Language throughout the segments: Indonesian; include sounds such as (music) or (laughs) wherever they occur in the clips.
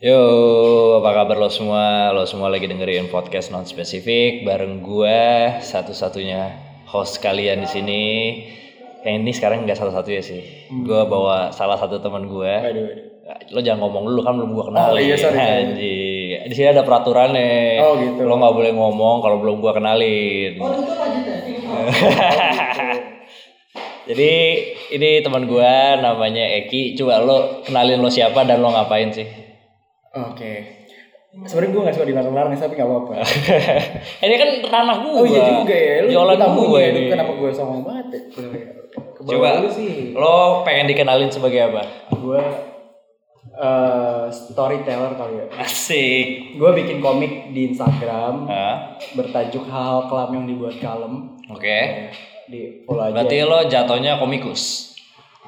Yo, apa kabar lo semua? Lo semua lagi dengerin podcast non spesifik bareng gue satu-satunya host kalian di sini. Yang ini sekarang nggak satu-satunya sih. Gue bawa salah satu teman gue. Lo jangan ngomong dulu kan belum gue kenalin. Oh, iya, sorry. Anjing. Di sini ada peraturannya. Oh, gitu. Lo nggak boleh ngomong kalau belum gue kenalin. (laughs) Jadi ini teman gue namanya Eki. Coba lo kenalin lo siapa dan lo ngapain sih? Oke. Sebenarnya gue gak suka dilarang-larang tapi gak apa-apa. (laughs) ini kan ranah gue. Oh iya juga ya. Lu Jualan gue ya. ini. Kenapa gue songong banget ya? Coba lu sih. lo pengen dikenalin sebagai apa? Gue eh, storyteller kali ya. Asik. Gue bikin komik di Instagram Hah? bertajuk hal-hal kelam yang dibuat kalem. Oke. Di follow aja. Berarti lo jatuhnya komikus.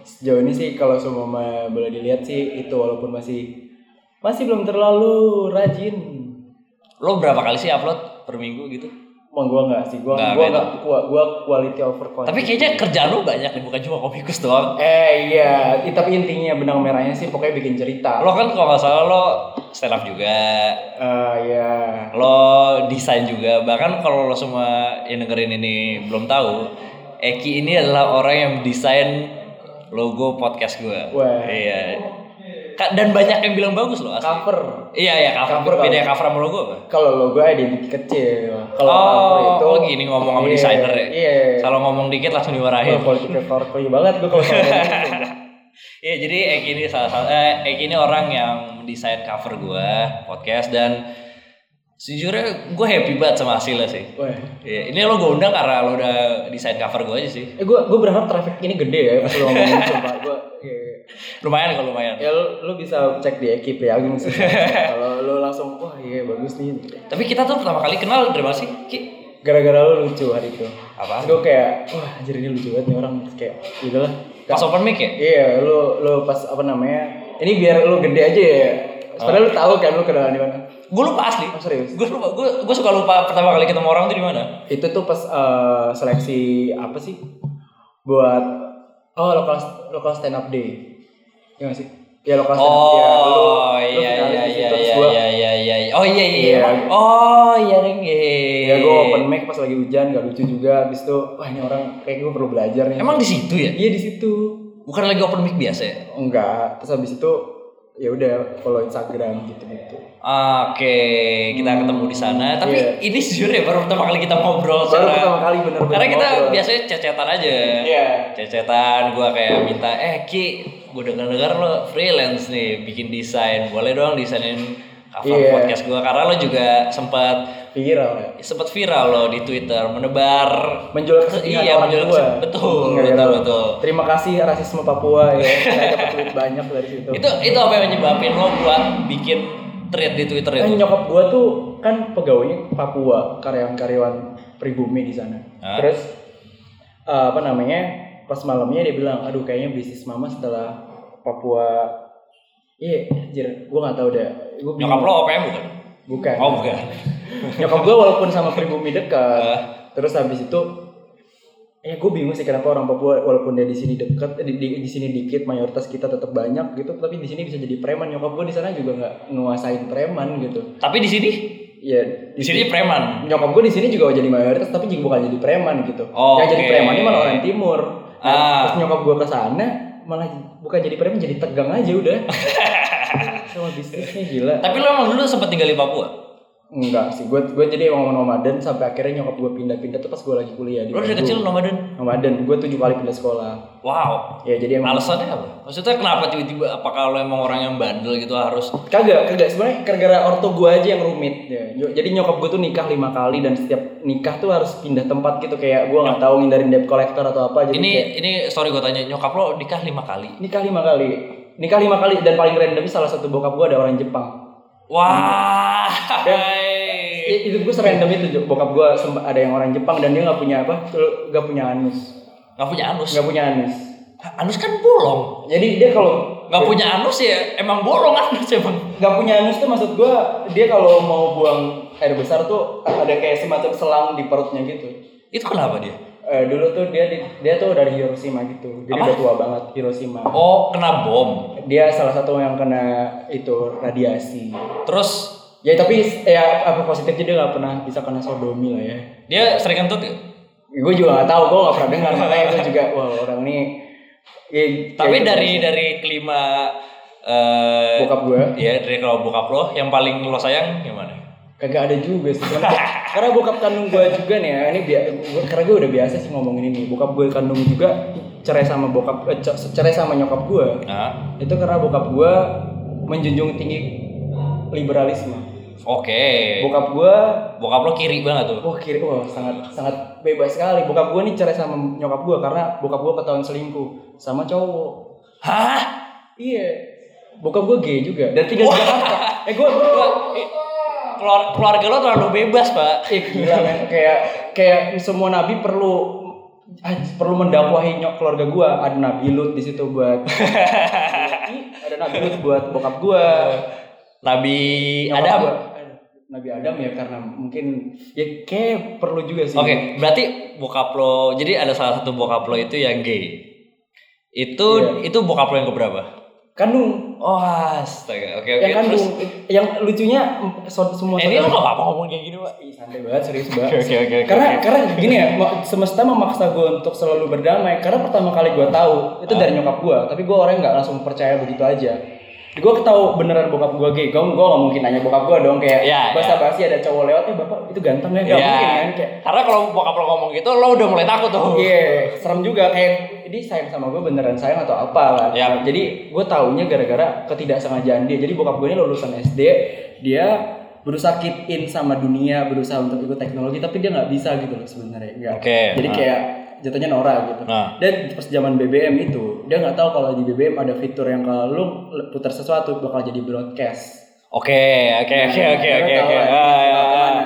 Sejauh ini sih kalau semua boleh dilihat sih itu walaupun masih masih belum terlalu rajin. Lo berapa kali sih upload per minggu gitu? Mau gue nggak sih, gue Nggak, gue beda. nggak gua, gua quality over quantity. Tapi kayaknya kerjaan lo banyak nih, bukan cuma komikus doang. Eh iya, tapi intinya benang merahnya sih pokoknya bikin cerita. Lo kan kalau nggak salah lo stand up juga, Eh iya. lo desain juga. Bahkan kalau lo semua yang dengerin ini belum tahu, Eki ini adalah orang yang desain logo podcast gue. Wah. Iya. Dan banyak yang bilang bagus loh asli. Cover. Iya iya cover. Cover, Beda cover. cover sama logo apa? Kalau logo identity kecil. Kalau Oh, cover itu oh gini ngomong sama Iya, desainer ya. Iya. Kalau ngomong dikit langsung dimarahin. Kalau politik corporate banget gue kalau ngomong. (laughs) Iya jadi Eki ini salah satu eh, Eki ini orang yang mendesain cover gua podcast dan sejujurnya gue happy banget sama hasilnya sih. Wah. Iya, ini lo gue undang karena lo udah desain cover gue aja sih. Eh gue gue berharap traffic ini gede ya pas lu ngomongin coba gue. Lumayan kalau lumayan. Ya lu, lu bisa cek di Eki Priagung sih. (laughs) Kalau lu langsung wah iya bagus nih. Tapi kita tuh pertama kali kenal dari mana sih? Ki? Gara-gara lu lucu hari itu. Apa? Gue kayak wah anjir ini lucu banget nih orang kayak gitu lah. Pas open mic ya? Iya, lu lu pas apa namanya? Ini biar lu gede aja ya. Padahal lu tahu kan lu kenalan di mana. Gue lupa asli. Oh, serius? Gue lupa. Gue gue suka lupa pertama kali ketemu orang tuh di mana. Itu tuh pas eh, seleksi apa sih? Buat oh lokal lokal stand up day. Iya gak sih? Ya up ya. Lu, Oh lu iya iya iya iya gua- iya iya iya. Oh iya iya. Iya. emang. Oh iya deng. Ya gue open mic pas lagi hujan gak lucu juga. Habis itu wah ini orang kayak gue perlu belajar nih. Emang di situ ya? Iya di situ. Bukan lagi open mic biasa ya? Enggak. Terus habis itu ya udah follow Instagram gitu-gitu. Oke, kita ketemu di sana. Tapi Iya. ini sejujurnya baru pertama kali kita ngobrol. Baru secara- pertama kali bener-bener Karena kita ngobrol. biasanya cecetan aja. Iya. Cecetan, gua kayak minta, eh Ki, gue denger-denger lo freelance nih, bikin desain. Boleh dong desainin cover Iya. podcast gua. Karena lo juga sempat Viral ya. sempat viral lo di Twitter, menebar menjual (laughs) kesedihan Iya, menjual kesedihan. Betul, Enggak, betul, gitu. betul. Terima kasih rasisme Papua ya. Saya dapat duit banyak dari situ. itu itu apa yang menyebabin lo buat bikin thread di Twitter itu? nyokap gua tuh kan pegawainya Papua, karyawan-karyawan pribumi di sana. Hah? Terus eh, apa namanya? Pas malamnya dia bilang, "Aduh, kayaknya bisnis mama setelah Papua Iya, anjir, gua nggak tahu deh. Gua Nyokap lo OPM bukan? bukan. Oh bukan. (laughs) Nyokap gua walaupun sama pribumi dekat, Eh. terus habis itu eh gue bingung sih kenapa orang Papua walaupun dia di sini dekat di, di, di sini dikit mayoritas kita tetap banyak gitu tapi di sini bisa jadi preman nyokap gue di sana juga nggak nguasain preman gitu Tapi di sini, ya di sini preman. nyokap gue di sini juga jadi mayoritas tapi juga bukan jadi preman gitu Oh, yang jadi oke. preman ini malah orang timur nah, Ah. terus nyokap gue ke sana malah bukan jadi preman jadi tegang aja udah (laughs) sama bisnisnya gila Tapi lo emang dulu sempat tinggal di Papua? Enggak sih gue gue jadi emang nomaden sampai akhirnya nyokap gue pindah-pindah tuh pas gue lagi kuliah di Lo dari kecil nomaden? nomaden gue tujuh kali pindah sekolah Wow. ya jadi emang Alasannya apa? Maksudnya kenapa tiba-tiba apakah lo emang orang yang bandel gitu harus kagak kagak sebenarnya gara-gara orto gue aja yang rumit ya. jadi nyokap gue tuh nikah lima kali dan setiap nikah tuh harus pindah tempat gitu kayak gue nggak tahu ngindarin debt collector atau apa jadi ini kayak ini sorry gue tanya nyokap lo nikah lima kali. nikah lima kali nikah lima kali dan paling randomnya salah satu bokap gue ada orang Jepang Wah. Ya, itu gue serandom itu Jo. bokap gue ada yang orang Jepang dan dia nggak punya apa nggak punya anus Gak punya anus. nggak punya anus Anus kan bolong. jadi dia kalau Gak punya anus ya emang bolong anus emang. nggak punya anus tuh maksud gue dia kalau mau buang air besar tuh ada kayak semacam selang di perutnya gitu Itu kenapa dia? Eh, dulu tuh dia di- dia tuh dari Hiroshima gitu. Jadi Apa? udah tua banget Hiroshima. Oh, kena bom. Dia salah satu yang kena itu radiasi. Terus Ya tapi ya apa positifnya dia nggak pernah bisa kena sodomi lah ya. dia sering kentut gak? Gue juga nggak tahu, gue nggak pernah dengar makanya gue juga wah orang ini. Ya, Tapi kayak dari gitu. dari kelima eh bokap gue ya dari kalau bokap lo yang paling lo sayang gimana? Kagak ada juga sih. Karena, karena bokap kandung gue juga nih ya ini biar karena gue udah biasa sih ngomongin ini. Bokap gue kandung juga cerai sama bokap eh, ce- cerai sama nyokap gue Nah, itu karena bokap gue menjunjung tinggi liberalisme. Oke. bokap gue Bokap lo kiri banget tuh. wah kiri. Wah sangat sangat bebas sekali. Bokap gue nih cerai sama nyokap gue karena bokap gue ketahuan selingkuh sama cowok. Hah? iya. Bokap gue gay juga. Dan tinggal di Jakarta. Eh gue gue Keluar, keluarga lo terlalu bebas, Pak. Eh gila men kayak kayak semua nabi perlu ah, perlu mendakwahi nyok keluarga gua ada nabi lut di situ buat ada nabi lut buat bokap gua Nabi nyokap Adam. gua. nabi adam ya karena mungkin ya kayak perlu juga sih Oke, berarti bokap lo, jadi ada salah satu bokap lo itu yang gay. Itu Iya. itu bokap lo yang keberapa? kandung Oh, astaga. Oke, oke. yang kandung Terus, yang lucunya so- semua eh, ini lo saudara- gak apa-apa ngomong kayak gini, Pak. Ih, santai banget serius banget Oke, oke, oke, karena karena gini ya semesta memaksa gue untuk selalu berdamai karena pertama kali gue tahu itu dari nyokap gue tapi gue orangnya nggak langsung percaya begitu aja gue tahu beneran bokap gue gay gue gue gak mungkin nanya bokap gue dong kayak Iya, basa basi ada cowok lewat ya bapak itu ganteng ya gak Iya. mungkin kan kayak Karena kalau bokap lo ngomong gitu, lo udah mulai takut tuh. Iya, serem juga kayak ini sayang sama gue beneran sayang atau apa kan. Iya. Jadi gue taunya gara-gara ketidaksengajaan dia. Jadi bokap gue ini lulusan SD, dia berusaha keep in sama dunia, berusaha untuk ikut teknologi, tapi dia nggak bisa gitu loh sebenarnya. Oke, Jadi nah. kayak jatuhnya Nora gitu. Nah. Dan pas zaman BBM itu, dia nggak tahu kalau di BBM ada fitur yang kalau lu putar sesuatu bakal jadi broadcast. Oke, oke, oke, Nah, oke, oke, oke. Ah, ya. bakal ke mana.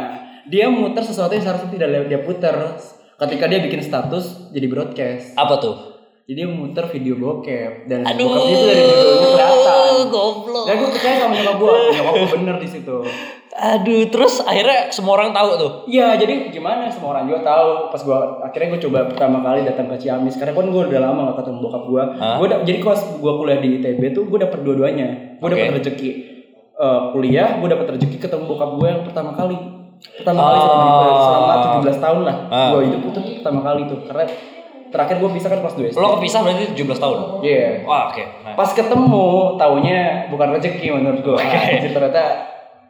Dia muter sesuatu yang seharusnya tidak dia putar. Ketika dia bikin status jadi broadcast. Apa tuh? Jadi muter video bokep dan Aduh, bokep itu dari judulnya kelihatan. goblok. Dan gue percaya sama nyokap gue, (laughs) nyokap gue bener di situ. Aduh, terus akhirnya semua orang tahu tuh. Iya, jadi gimana semua orang juga tahu. Pas gue akhirnya gue coba pertama kali datang ke Ciamis, karena kan gue udah lama gak ketemu bokap gue. Gue jadi pas gue kuliah di ITB tuh gue dapet dua-duanya. Gue dapet Oke. rezeki eh, kuliah, gue dapet rezeki ketemu bokap gue yang pertama kali. Pertama kali selama, selama 17 tahun lah. Ah. Gue hidup itu pertama kali tuh. Karena terakhir gue pisah kan kelas 2 SD. Lo kepisah berarti 17 tahun. Iya. Wah, oke. Nah. Pas ketemu, taunya bukan rezeki menurut gue. Oke. (laughs) Anjir, ternyata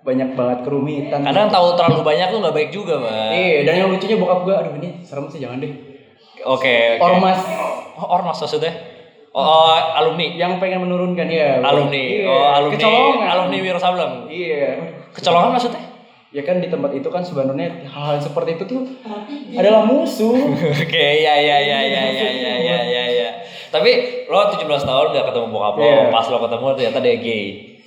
banyak banget kerumitan. Kadang tahu terlalu banyak tuh nggak baik juga, Pak. Iya, dan yang lucunya bokap gue, aduh ini serem sih jangan deh. Oke. oke. Ormas Oh, ormas maksudnya? Oh, oh, alumni. yang pengen menurunkan ya. Alumni. Iya, Oh, alumni. Kecolongan. Alumni Wiro Sableng. Iya. Kecolongan maksudnya? Ya kan di tempat itu kan sebenarnya hal-hal seperti itu tuh adalah musuh. (laughs) Oke, ya ya ya ya ya ya ya ya ya. Tapi lo 17 tahun gak ketemu bokap lo, Iya. pas lo ketemu ternyata dia gay.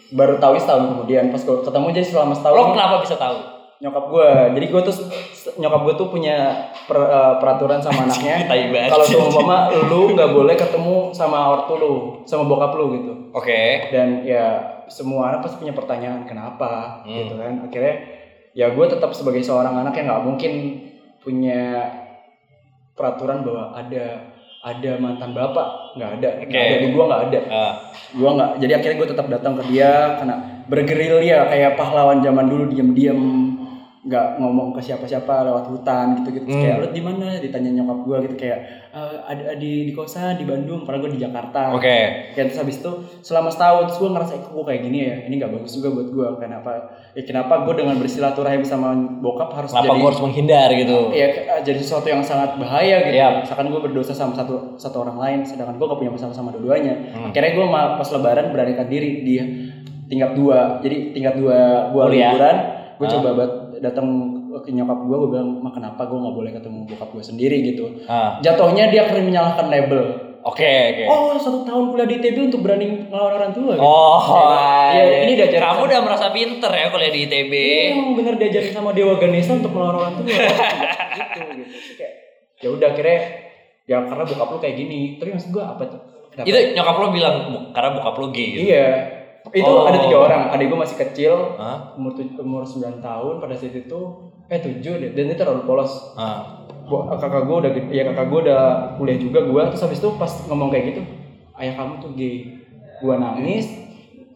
Baru tahu setahun kemudian pas gue ketemu jadi selama setahun Lo kenapa bisa tahu? nyokap gue. Jadi gue tuh nyokap gue tuh punya per- eh, peraturan sama anaknya. Kalau seumpama lu nggak boleh ketemu sama ortu lu, sama bokap lu gitu. Oke. dan ya semua anak pasti punya pertanyaan kenapa Hmm. gitu kan akhirnya ya gue tetap sebagai seorang anak yang nggak mungkin punya peraturan bahwa ada ada mantan bapak nggak ada. Nggak Oke. ada di gue nggak ada. Ah, gue nggak jadi akhirnya gue tetap datang ke dia karena bergerilya kayak pahlawan zaman dulu diem-diem nggak ngomong ke siapa-siapa lewat hutan gitu gitu Hmm. kayak lu di mana ditanya nyokap gue gitu kayak "Eh, ada di di kosan di Bandung padahal gue di Jakarta Oke. Kayak terus habis itu selama setahun terus gue ngerasa "Eh, kok gue kayak gini ya ini nggak bagus juga buat gue kenapa ya kenapa gue dengan bersilaturahim sama bokap harus Kenapa jadi gue harus menghindar gitu? ya jadi sesuatu yang sangat bahaya gitu Iya. misalkan gue berdosa sama satu satu orang lain sedangkan gue gak punya masalah sama dua-duanya Hmm. akhirnya gue pas lebaran beranikan diri di tingkat dua jadi tingkat dua gue liburan gue coba buat datang ke nyokap gue gue bilang mah kenapa gue nggak boleh ketemu bokap gue sendiri gitu Ah, jatuhnya dia akan menyalahkan label Oke, oke. Oh, satu tahun kuliah di ITB untuk berani ngelawan orang tua. gitu. Oh, Iya, iya. ini diajarin Kamu udah merasa pinter ya kuliah di ITB. Iya, emang bener diajarin sama Dewa Ganesha untuk melawan orang tua. (laughs) gitu, gitu. Kayak, ya udah akhirnya ya karena bokap lu kayak gini. Tapi maksud gua apa tuh? Itu nyokap lo bilang "Bu- karena bokap lo gay gitu. Iya. Itu Oh. ada tiga orang. Adik gua masih kecil, Hah? umur umur 9 tahun pada saat itu eh 7 deh dan dia terlalu polos. Bo- kakak gue udah ya kakak gue udah kuliah juga gue terus habis itu pas ngomong kayak gitu ayah kamu tuh gay gue nangis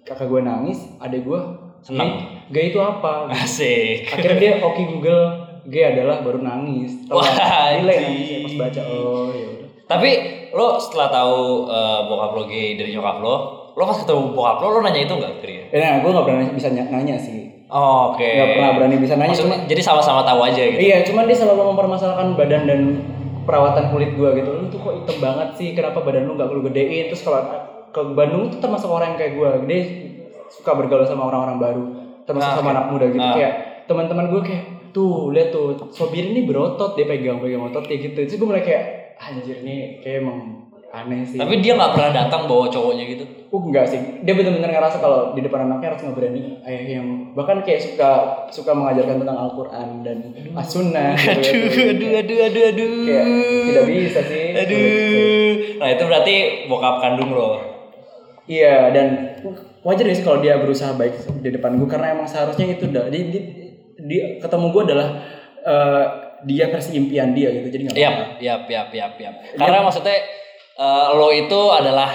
kakak gue nangis adek gue Senang. gay itu apa Asik. akhirnya dia oke Google gay adalah baru nangis Tau Wah, anjing. nangisnya pas baca oh ya udah Tapi lo setelah tahu eh, bokap lo gay dari nyokap lo, lo pas ketemu bokap lo, lo nanya itu nggak ke dia? ya, nah, gue nggak pernah bisa ny- nanya sih Oh, Oke. nggak pernah berani bisa nanya Maksudnya, cuma jadi sama-sama tahu aja gitu. Iya, cuman dia selalu mempermasalahkan badan dan perawatan kulit gua gitu. Lu tuh kok hitam banget sih? Kenapa badan lu nggak lu gedein? Terus kalau ke Bandung tuh termasuk orang yang kayak gua. Dia suka bergaul sama orang-orang baru, termasuk Ah, sama oke. anak muda gitu. Ah. Kayak teman-teman gua kayak tuh lihat tuh Sobir ini berotot dia pegang-pegang otot kayak gitu. Terus gua mulai kayak anjir nih kayak emang aneh sih. Tapi dia nggak pernah datang bawa cowoknya gitu. Uh, enggak sih. Dia benar-benar ngerasa kalau di depan anaknya harus ngeberani ayah yang bahkan kayak suka suka mengajarkan tentang Al-Qur'an dan As-Sunnah (laughs) gitu, gitu. aduh, aduh, aduh, aduh. Kayak tidak bisa sih. Aduh. Nah itu berarti bokap kandung lo. Iya dan wajar ya sih kalau dia berusaha baik di depan gue karena emang seharusnya itu udah di, di, di- ketemu gue adalah eh, dia versi impian dia gitu jadi nggak apa-apa. yap, yap, yap, yap. Karena maksudnya eh, lo itu adalah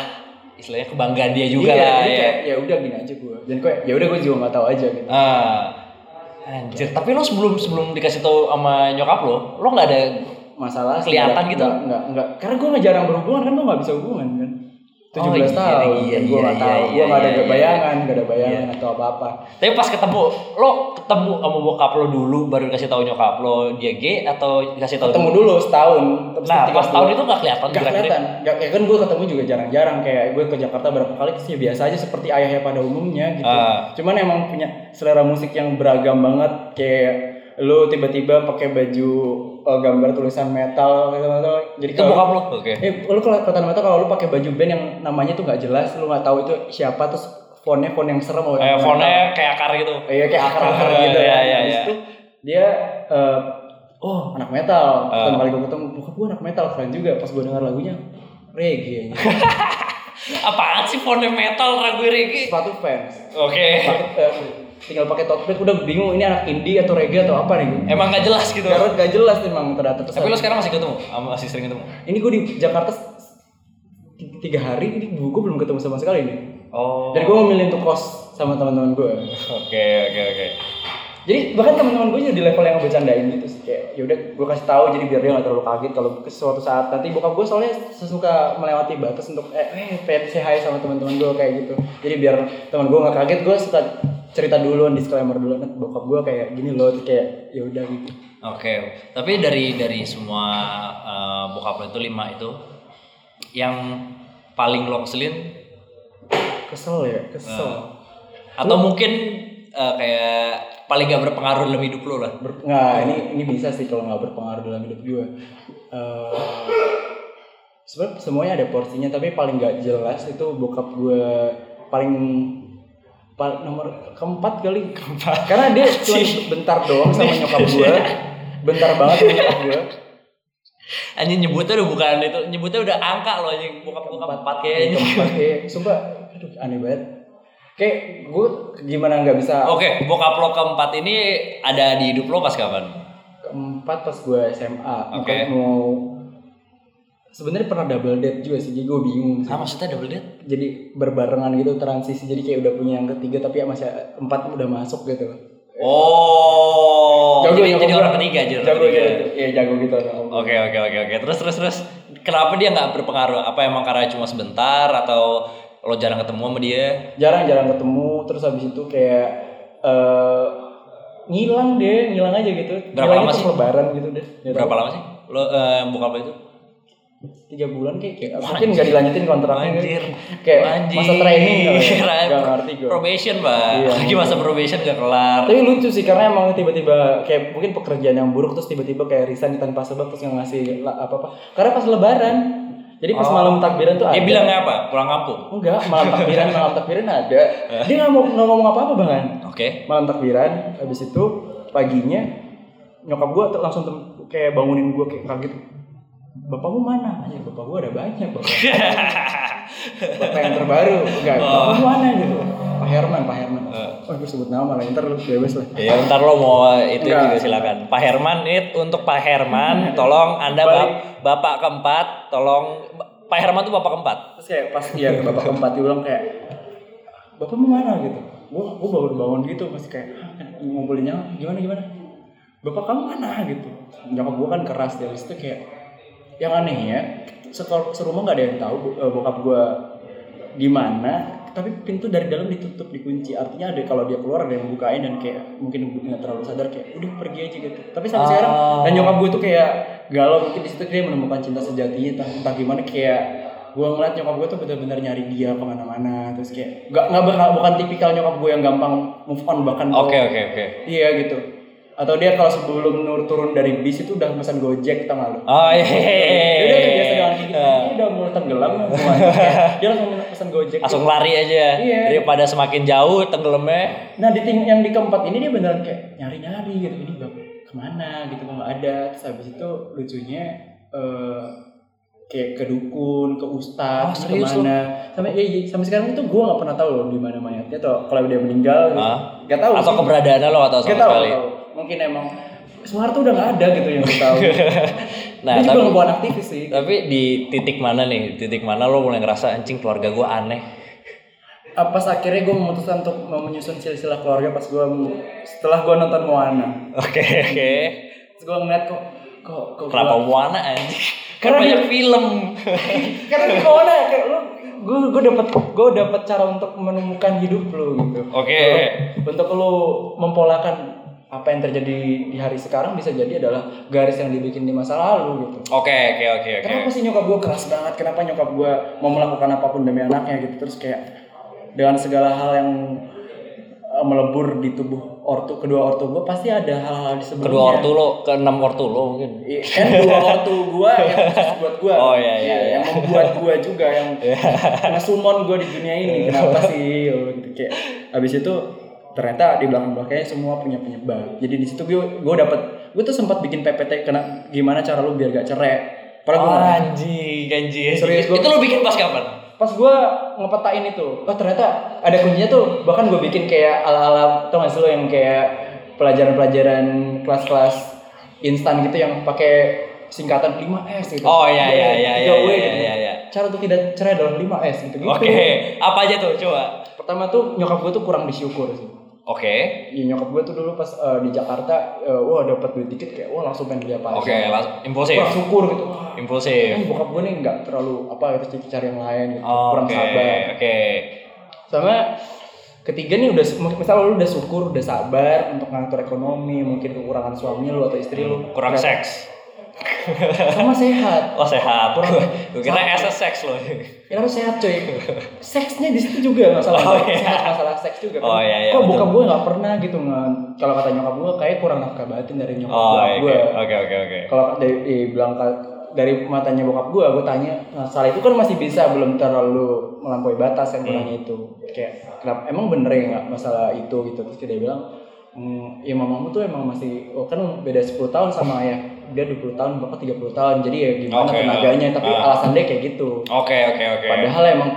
istilahnya kebanggaan dia juga iya, lah ya. ya udah gini aja gue dan kayak ya udah gue juga nggak tahu aja gitu. Ah. Anjir, tapi lo sebelum sebelum dikasih tahu sama nyokap lo, lo nggak ada Masalah Kelihatan gitu? nggak nggak nggak karena gue nggak jarang berhubungan kan gue nggak bisa hubungan kan. 17 Oh, iya, tahun, iya, gue nggak iya, tahu, iya, gue nggak ada iya, iya. bayangan, nggak ada bayangan atau apa-apa. Tapi pas ketemu, lo ketemu sama bokap lo dulu baru dikasih tahu nyokap lo dia gay atau dikasih tahu Ketemu dulu setahun, terus Nah, pas setahun- tahun itu nggak kelihatan Gak kelihatan. Gak, ya kan gue ketemu juga jarang-jarang kayak gue ke Jakarta berapa kali ya biasa aja seperti ayahnya pada umumnya gitu. Ah. Cuman emang punya selera musik yang beragam banget kayak lu tiba-tiba pakai baju eh, gambar tulisan metal gitu, gitu. Jadi Itu bokap lo? Oke. Eh, lu kalau kelihatan metal kalau lu pakai baju band yang namanya tuh nggak jelas, lu nggak tahu itu siapa terus fontnya font yang serem Eh, fontnya kayak akar gitu. Iya kayak akar-akar (laughs) gitu Iya, ya. iya, Habis iya. itu dia eh, oh anak metal. Ah. Pertama kali gue ketemu, bokap gue anak metal keren juga. Pas gue dengar lagunya reggae. (laughs) Apaan sih fontnya metal ragu reggae? Sepatu fans. Oke. Eh, tinggal pakai bag udah bingung ini anak indie atau reggae atau apa nih. Emang nggak jelas gitu. Karena gak jelas emang ternyata. Terus Tapi lo sekarang masih ketemu? Masih sering ketemu? ini gue di Jakarta tiga hari ini gue belum ketemu sama sekali nih. Oh. Dan gue memilih untuk kos sama teman-teman gue. (laughs) Oke, oke, oke. Jadi bahkan teman-teman gue juga di level yang bercandain gitu sih kayak ya udah gue kasih tahu jadi biar dia nggak terlalu kaget kalau ke suatu saat nanti bokap gue soalnya sesuka melewati batas untuk eh, eh pengen say hi sama teman-teman gue kayak gitu. Jadi biar teman gue nggak kaget gue suka cerita duluan disclaimer dulu nah, bokap gue kayak gini loh kayak ya udah gitu. Oke, tapi dari dari semua eh, bokap lo itu lima itu, yang paling lo keselin Kesel ya, kesel. atau mungkin eh, kayak paling gak berpengaruh dalam hidup lo lah? Ber- nggak ini ini bisa sih kalau nggak berpengaruh dalam hidup gue. Eh sebenarnya semuanya ada porsinya tapi paling nggak jelas itu bokap gue paling pal- nomor keempat kali. Karena dia (laughs) cuma bentar doang sama nyokap gue bentar banget sama nyokap gue Anjing nyebutnya udah bukan itu, nyebutnya udah angka loh anjing. Bokap gue keempat. kayaknya. keempat kayak sumpah aduh aneh banget kayak gue gimana nggak bisa Oke, bokap lo keempat ini ada di hidup lo pas kapan? keempat pas gue SMA Oke. mau sebenarnya pernah double date juga sih jadi gue bingung sih. Ah maksudnya double date? jadi berbarengan gitu transisi jadi kayak udah punya yang ketiga tapi ya masih empat udah masuk gitu Oh, Jago jadi, nyokap jadi orang ketiga aja. jago ketiga. gitu iya jago gitu. Oke oke oke oke. Terus terus terus. Kenapa dia nggak berpengaruh? Apa emang karena cuma sebentar atau lo jarang ketemu sama dia? jarang-jarang ketemu terus habis itu kayak eh ngilang deh ngilang aja gitu Berapa Ngilangnya lama sih? lebaran gitu deh Nggak Berapa tahu. lama sih? Lo eh, bokap lo itu? tiga bulan kayak, kayak mungkin nggak dilanjutin kontraknya Anjir. kayak Anjir. masa training ya nggak ngerti gue Probation, Pak. Iya. Lagi masa probation gak kelar. tapi lucu sih karena emang tiba-tiba kayak mungkin pekerjaan yang buruk terus tiba-tiba kayak resign tanpa sebab terus nggak ngasih apa apa karena pas lebaran jadi pas Oh. malam takbiran tuh Dia ada bilangnya apa? Pulang kampung. enggak malam (laughs) takbiran malam takbiran ada dia nggak mau nggak ngomong apa apa bahkan Oke. malam takbiran habis itu paginya nyokap gua tuh langsung tem- kayak bangunin gua kayak kaget bapakmu mana aja bapak gua ada banyak bapak (laughs) bapak yang terbaru enggak Oh. mana gitu Pak Herman Pak Herman Eh. oh gue sebut nama lah ntar lu bebas lah Ya ntar lo mau itu Enggak. juga silakan. Pak Herman ini untuk Pak Herman, (laughs) tolong Anda bap- bapak keempat, tolong Pak Herman tuh bapak keempat. terus kayak pas iya ke bapak keempat dia bilang kayak bapak mau mana gitu gua gua baru bangun gitu masih kayak "Hah, ngumpulinnya gimana gimana bapak kamu mana gitu nyokap gua kan keras dari situ kayak yang anehnya sekor serumah nggak ada yang tahu eh, bokap gua gimana tapi pintu dari dalam ditutup dikunci. Artinya ada kalau dia keluar ada yang bukain dan kayak mungkin nggak terlalu sadar kayak udah pergi aja gitu. Tapi sampai Oh. sekarang dan nyokap gue tuh kayak galau mungkin di situ dia menemukan cinta sejatinya entah, entah gimana. Kayak gue ngeliat nyokap gue tuh benar-benar nyari dia ke mana-mana terus kayak nggak nggak bukan tipikal nyokap gue yang gampang move on bahkan Oke oke oke. iya gitu atau dia kalau sebelum nur turun dari bis itu udah pesan gojek tau gak lu Oh iya. dia udah terbiasa dengan kayak gitu Eh, dia udah mulai tenggelam dia langsung pesan gojek Langsung lari aja. Iya. Daripada semakin jauh tenggelamnya. Nah di ting yang di keempat ini dia beneran kayak nyari-nyari gitu ini bab ke mana gitu kok nggak ada terus habis itu lucunya eh kayak ke dukun ke Oh, ustadz serius ke mana sampai iya, iya, sampai sekarang itu gue nggak pernah tahu loh di mana mayatnya atau kalau dia meninggal gitu. Ah. nggak tahu Atau keberadaannya lo atau sama tahu, sekali. tahu. Mungkin emang Soeharto udah nggak ada gitu yang gue tahu (laughs) Nah, dia juga tapi- ngebuat aktivis sih Tapi di titik mana nih? Titik mana lo mulai ngerasa anjing keluarga gue aneh? Ah, pas akhirnya gue memutuskan untuk mau menyusun silsilah keluarga pas gue setelah gue nonton Moana Oke (laughs) oke. terus gue ngeliat kok kok kok gua- Kenapa Moana anjing? Kan Karena banyak dia- film. (laughs) karena di mana kayak lu gue gue dapat gue dapat cara untuk menemukan hidup lu gitu Oke. Lu- untuk lu mempolakan apa yang terjadi di hari sekarang bisa jadi adalah garis yang dibikin di masa lalu gitu Oke oke oke oke. kenapa sih nyokap gue keras banget kenapa nyokap gue mau melakukan apa pun demi anaknya gitu terus kayak dengan segala hal yang eh, melebur di tubuh ortu kedua ortu gue pasti ada hal-hal di sebelumnya Kedua ortu lo, ke enam ortu lo mungkin. Iya, kan dua ortu gua yang khusus buat gua. Oh, iya, iya, iya. Yang membuat gua juga yang (laughs) ngesumon gua di dunia ini. Kenapa sih? Oh, gitu kayak habis itu ternyata di belakang belakangnya semua punya penyebab. Jadi di situ gua gua dapat gua tuh sempat bikin PPT kena gimana cara lu biar gak cerai. Padahal nggak- anjing, anjing. Serius, gua- Itu lo bikin pas kapan? pas gua ngepetain itu, oh ternyata ada kuncinya tuh. Bahkan gua bikin kayak ala-ala tau gak sih lo yang kayak pelajaran-pelajaran kelas-kelas instan gitu yang pakai singkatan 5S gitu. Oh iya iya iya iya 3W iya iya. iya. Cara untuk tidak cerai adalah 5S gitu gitu. Oke, apa aja tuh coba? Pertama tuh nyokap gue tuh kurang disyukur sih. Oke. Iya nyokap gue tuh dulu pas eh, di Jakarta, eh, wah dapat duit dikit kayak wah langsung pengen beli apa. Oke, langsung impulsif. Wah syukur gitu. Wah, Impulsif. ini bokap gue nih nggak terlalu apa gitu cari yang lain gitu. Oh, kurang Oke, sabar. oke. Sama ketiga nih udah misalnya lu udah syukur, udah sabar untuk ngatur ekonomi, mungkin kekurangan suami lu atau istri lu. Kurang seks. Sama sehat. Oh sehat. Kurang- Gue kira SS seks lo. Ya harus sehat coy. (laughs) Seksnya di situ juga masalah Oh, iya. sehat masalah seks juga. kan. Oh, iya, iya, Kok bokap gue nggak pernah gitu nge kalau kata nyokap gue kayak kurang nafkah batin dari nyokap Oh oke gue. oke oke oke. Kalau dari dibilang ka- dari matanya bokap gue, gue tanya masalah itu kan masih bisa belum terlalu melampaui batas yang gue Hmm. itu. Kayak kenapa emang bener ya nggak masalah itu gitu terus dia bilang Hmm, ya mamamu tuh emang masih oh, kan beda 10 tahun sama ayah dia 20 tahun bapak 30 tahun jadi ya gimana Oke, tenaganya tapi ah. alasan dia kayak gitu Oke oke oke. Padahal emang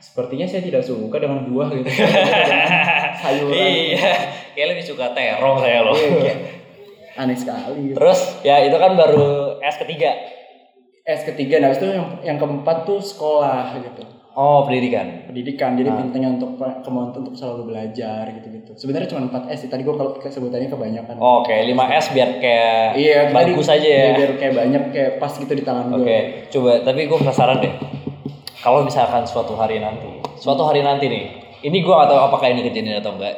sepertinya saya tidak suka dengan buah gitu. (laughs) Sayuran. Iya, kayak lebih suka terong saya lo. Iya, aneh sekali. Gitu. Terus ya itu kan baru S ketiga. S ketiga, nah itu yang yang keempat tuh sekolah gitu. Oh pendidikan. Pendidikan, jadi pintanya untuk kemauan untuk selalu belajar gitu-gitu. Sebenarnya cuma 4 S sih. Tadi gua kalau sebutannya kebanyakan. Oke 5 S biar kayak iya, tadi- bagus aja ya. iya, biar kayak banyak kayak pas gitu di tangan gua. Oke, coba. Tapi gue penasaran deh. Kalau misalkan suatu hari nanti, suatu hari nanti nih, ini gue gak tahu apakah ini kejadian atau enggak.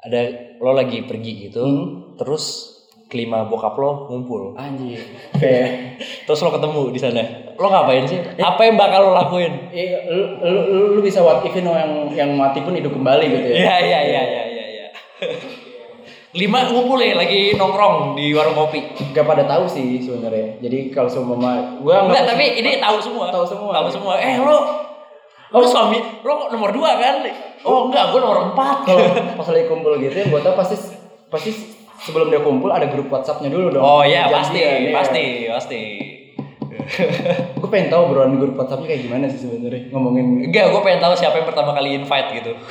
Ada lo lagi pergi gitu, Hmm. terus kelima bokap lo ngumpul, Anjir. Kayak terus lo ketemu di sana. Lo ngapain sih? Apa yang bakal lo lakuin? Iya, lu, lu, lu, lu bisa what if you know yang yang mati pun hidup kembali gitu ya. Iya iya iya iya iya. iya. Lima ngumpul ya lagi nongkrong di warung kopi. Gak pada tahu sih sebenarnya. Jadi kalau semua gua Enggak, nggak- tapi ini tahu semua. Tahu semua. Tahu semua. Eh lo, lo suami, lo nomor dua kan? Oh enggak, gue nomor empat. (laughs) kalau pas lagi kumpul gitu yang gua tahu pasti pasti sebelum dia kumpul ada grup WhatsApp-nya dulu dong. Oh iya Janjian, pasti, iya. pasti, pasti. Gue pengen tahu obrolan grup WhatsAppnya kayak gimana sih sebenarnya ngomongin Enggak, gue pengen tahu siapa yang pertama kali invite gitu. (laughs)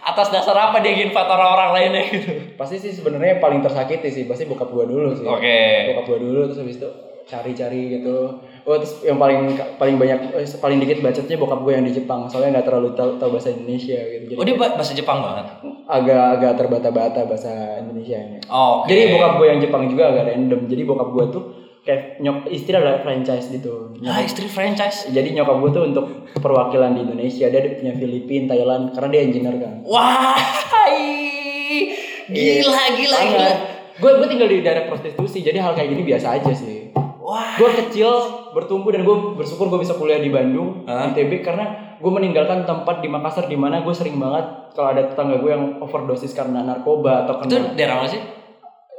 Atas dasar apa dia invite orang-orang lainnya gitu. pasti sih sebenarnya yang paling tersakiti sih pasti bokap gue dulu sih Oke. bokap gue dulu terus habis itu cari-cari gitu oh terus yang paling paling banyak eh, paling dikit bacotnya bokap gue yang di Jepang soalnya nggak terlalu tahu, tahu bahasa Indonesia gitu jadi Oh dia ba- bahasa Jepang banget. agak-agak terbata-bata bahasa Indonesia nya Oh, jadi bokap gue yang Jepang juga agak random jadi bokap gue tuh kayak nyok istri adalah franchise gitu Ah, istri franchise. jadi nyokap gue tuh untuk perwakilan di Indonesia dia ada punya Filipina Thailand karena dia engineer kan Wah, gila, gila, gila. gue gue tinggal di daerah prostitusi jadi hal kayak gini biasa aja sih Wah, gue kecil bertumbuh dan gue bersyukur gue bisa kuliah di Bandung Hah? ITB karena gue meninggalkan tempat di Makassar di mana gue sering banget kalau ada tetangga gue yang overdosis karena narkoba atau itu kena daerah mana sih?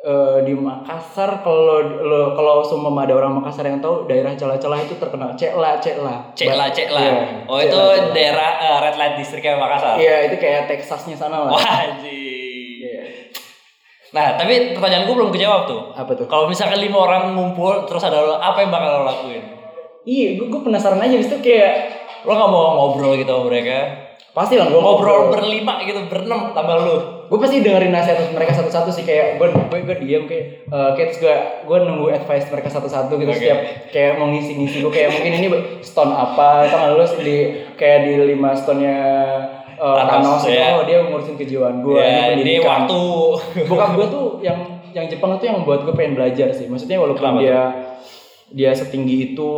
Eh, di Makassar kalau lo- kalau semua ada orang Makassar yang tahu daerah celah-celah itu terkenal cekla cekla Cekla, Cekla. Iya, oh itu Cekla, Cekla. daerah eh, red light districtnya Makassar. iya itu kayak Texasnya sana lah Wah. (laughs) Iya. Nah, tapi pertanyaan gue belum kejawab tuh. apa tuh Kalau misalkan lima orang ngumpul terus ada lo, apa yang bakal lo lakuin? iya gue, gue penasaran aja itu kayak Lo nggak mau ngobrol gitu sama mereka? pasti lah gue Ngobrol berlima gitu, berenam tambah lu. Gue pasti dengerin nasihat mereka satu-satu sih kayak gue gue gue diam kayak eh, kayak terus gue gue nunggu advice mereka satu-satu gitu Oke. setiap kayak mau ngisi-ngisi gue kayak mungkin ini stone apa nggak lulus di kayak di lima stone-nya eh, Thanos, Thanos itu ya. oh dia ngurusin kejiwaan gue ya, ini waktu. bokap gue tuh yang yang Jepang itu yang buat gue pengen belajar sih maksudnya walaupun Kenapa dia dia setinggi itu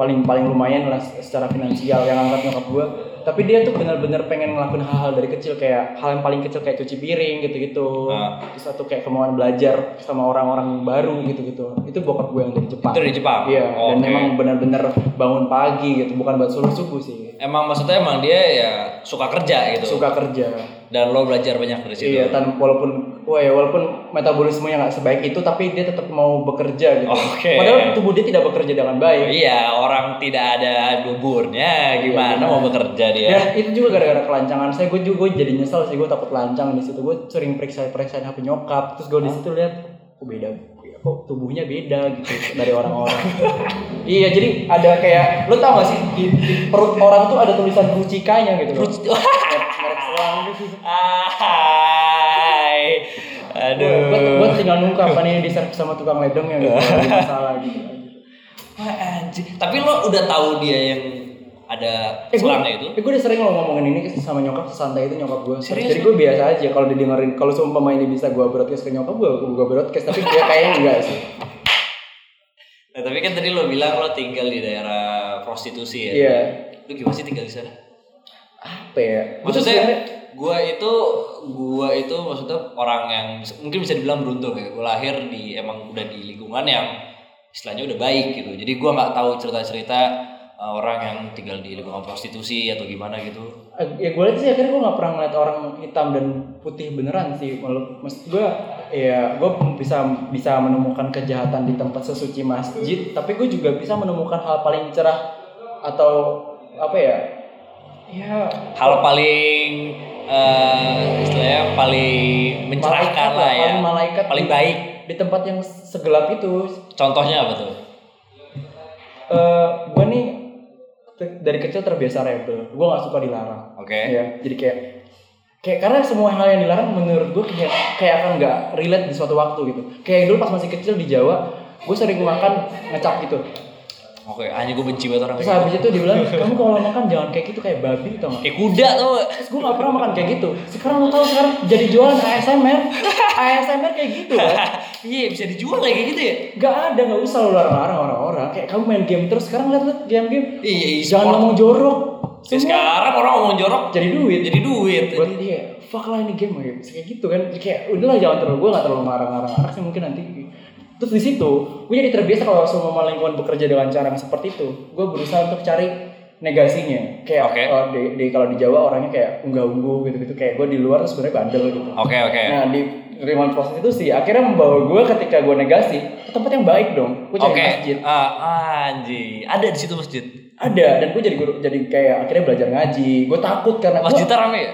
paling paling lumayan lah secara finansial yang angkat nyokap gue tapi dia tuh benar-benar pengen ngelakuin hal-hal dari kecil kayak hal yang paling kecil kayak cuci piring gitu-gitu Ah. terus satu kayak kemauan belajar sama orang-orang baru gitu-gitu itu bokap gue yang dari Jepang Itu dari Jepang? iya dan Oke. memang benar-benar bangun pagi gitu bukan buat subuh subuh sih Emang maksudnya emang dia ya suka kerja gitu. suka kerja Dan lo belajar banyak dari situ. Iya, tan walaupun wah ya walaupun metabolismenya nggak sebaik itu, tapi dia tetap mau bekerja gitu. Oke. Padahal tubuh dia tidak bekerja dengan baik. Iya, orang tidak ada duburnya, gimana Iya, mau bekerja dia? Dan itu juga gara-gara kelancangan saya, gue juga gue jadi nyesel sih, gue takut lancang di situ. Gue sering periksa-periksa HP nyokap, terus gue di situ lihat, kok beda, kok tubuhnya beda gitu dari orang-orang. iya, jadi ada kayak, lo tau gak sih di, di perut orang tuh ada tulisan Rucikanya gitu. loh. Gitu. Hai. Aduh. Gue gue tinggal nunggu kapan ini di servis sama tukang ledeng yang gitu, ada masalah gitu. Wah, anjing. Tapi lo udah tahu dia yang ada Eh, gue, selangnya itu? eh, gue udah sering lo ngomongin ini sama nyokap santai itu nyokap gue. Serius, Jadi gue biasa aja kalau didengerin kalau seumpama ini bisa gue broadcast ke nyokap gue, gue broadcast tapi dia kayaknya enggak sih. (laughs) Nah, tapi kan tadi lo bilang lo tinggal di daerah prostitusi ya. Iya. Lo gimana sih tinggal di sana? Apa ya? Maksudnya gua itu gua itu maksudnya orang yang mungkin bisa dibilang beruntung ya. Gua lahir di emang udah di lingkungan yang istilahnya udah baik gitu. Jadi gua nggak tahu cerita-cerita orang yang tinggal di lingkungan prostitusi atau gimana gitu. eh, ya gue lihat sih akhirnya gue nggak pernah ngeliat orang hitam dan putih beneran sih. Maksud maksud gue ya gue bisa bisa menemukan kejahatan di tempat sesuci masjid, tapi gue juga bisa menemukan hal paling cerah atau apa ya? Ya Hal paling uh, istilahnya paling mencerahkan Malaikat lah ya. paling malaikat Paling di- baik. di tempat yang segelap itu Contohnya apa tuh? eh gue nih dari kecil terbiasa rebel. Gue nggak suka dilarang. Oke. ya jadi kayak kayak karena semua hal yang dilarang menurut gue kayak kayak akan nggak relate di suatu waktu gitu. Kayak dulu pas masih kecil di Jawa gue sering makan ngecap gitu Oke, hanya gue benci banget orang terus kayak gitu. habis itu dibilang kamu kalau makan jangan kayak gitu kayak babi tau gak Kayak kuda tuh. terus gue gak pernah makan kayak gitu. Sekarang lo tau sekarang jadi jualan ASMR ASMR kayak gitu kan? (laughs) Iya, bisa dijual kayak gitu ya. Gak ada, gak usah lo larang-larang orang-orang. Kayak kamu main game terus, sekarang lihat-lihat game-game. Iya, e-sport. Jangan ngomong jorok. Ya, Semua sekarang orang ngomong jorok jadi duit. jadi duit. Buat dia, fuck lah ini game kayak kayak gitu kan? Kayak udahlah jangan terlalu, gue gak terlalu marah-marah. Anak sih mungkin nanti Terus di situ, gue jadi terbiasa kalau semua lingkungan bekerja dengan cara yang seperti itu Gue berusaha untuk cari negasinya Kayak Oke. oh, di, di- kalau di Jawa orangnya kayak unggah-ungguh gitu-gitu Kayak gue di luar tuh sebenarnya bandel gitu Oke oke. Nah di lingkungan prostitusi akhirnya membawa gue ketika gue negasi ke tempat yang baik dong Gue cari Oke. masjid Ah, anjing. Ada di situ masjid. ada dan gue jadi guru jadi kayak akhirnya belajar ngaji gue takut karena Masjidnya rame ya?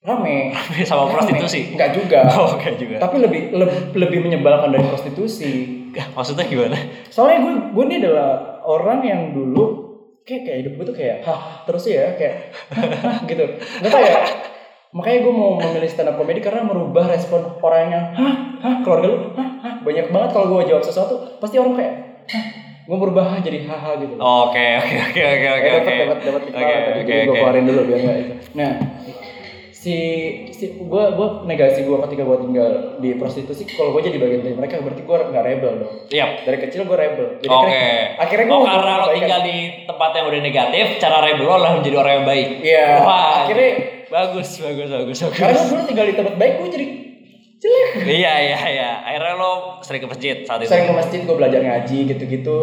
Rame Sama Rame. prostitusi. enggak juga Oh, oke juga. tapi lebih lebih lebih menyebalkan dari prostitusi Maksudnya gimana? soalnya gue gue ini adalah orang yang dulu kayak kayak hidup gue tuh kayak hah terus ya kayak hah, gitu nggak tahu ya makanya gue mau memilih stand up comedy karena merubah respon orang yang hah hah keluarga lu hah hah banyak banget kalau gue jawab sesuatu pasti orang kayak hah gue berubah jadi haha gitu Oke, oke, oke, oke, oke, Eh, oke. dapat dapat dapat Oke, kepala tadi oke, jadi gue oke. keluarin dulu biar nggak itu nah si si gue gue negasi gue ketika gue tinggal di prostitusi kalau gue jadi bagian dari mereka berarti gue nggak rebel dong Iya. dari kecil gue rebel jadi Oke. akhirnya, akhirnya gue oh, karena lo tinggal di tempat yang udah negatif, cara rebel lo adalah menjadi orang yang baik. Iya, Wah, akhirnya bagus, bagus, bagus, bagus. karena gue tinggal di tempat baik gue jadi jelek iya, iya, iya. Akhirnya lo sering ke masjid saat itu. sering ke masjid gue belajar ngaji gitu-gitu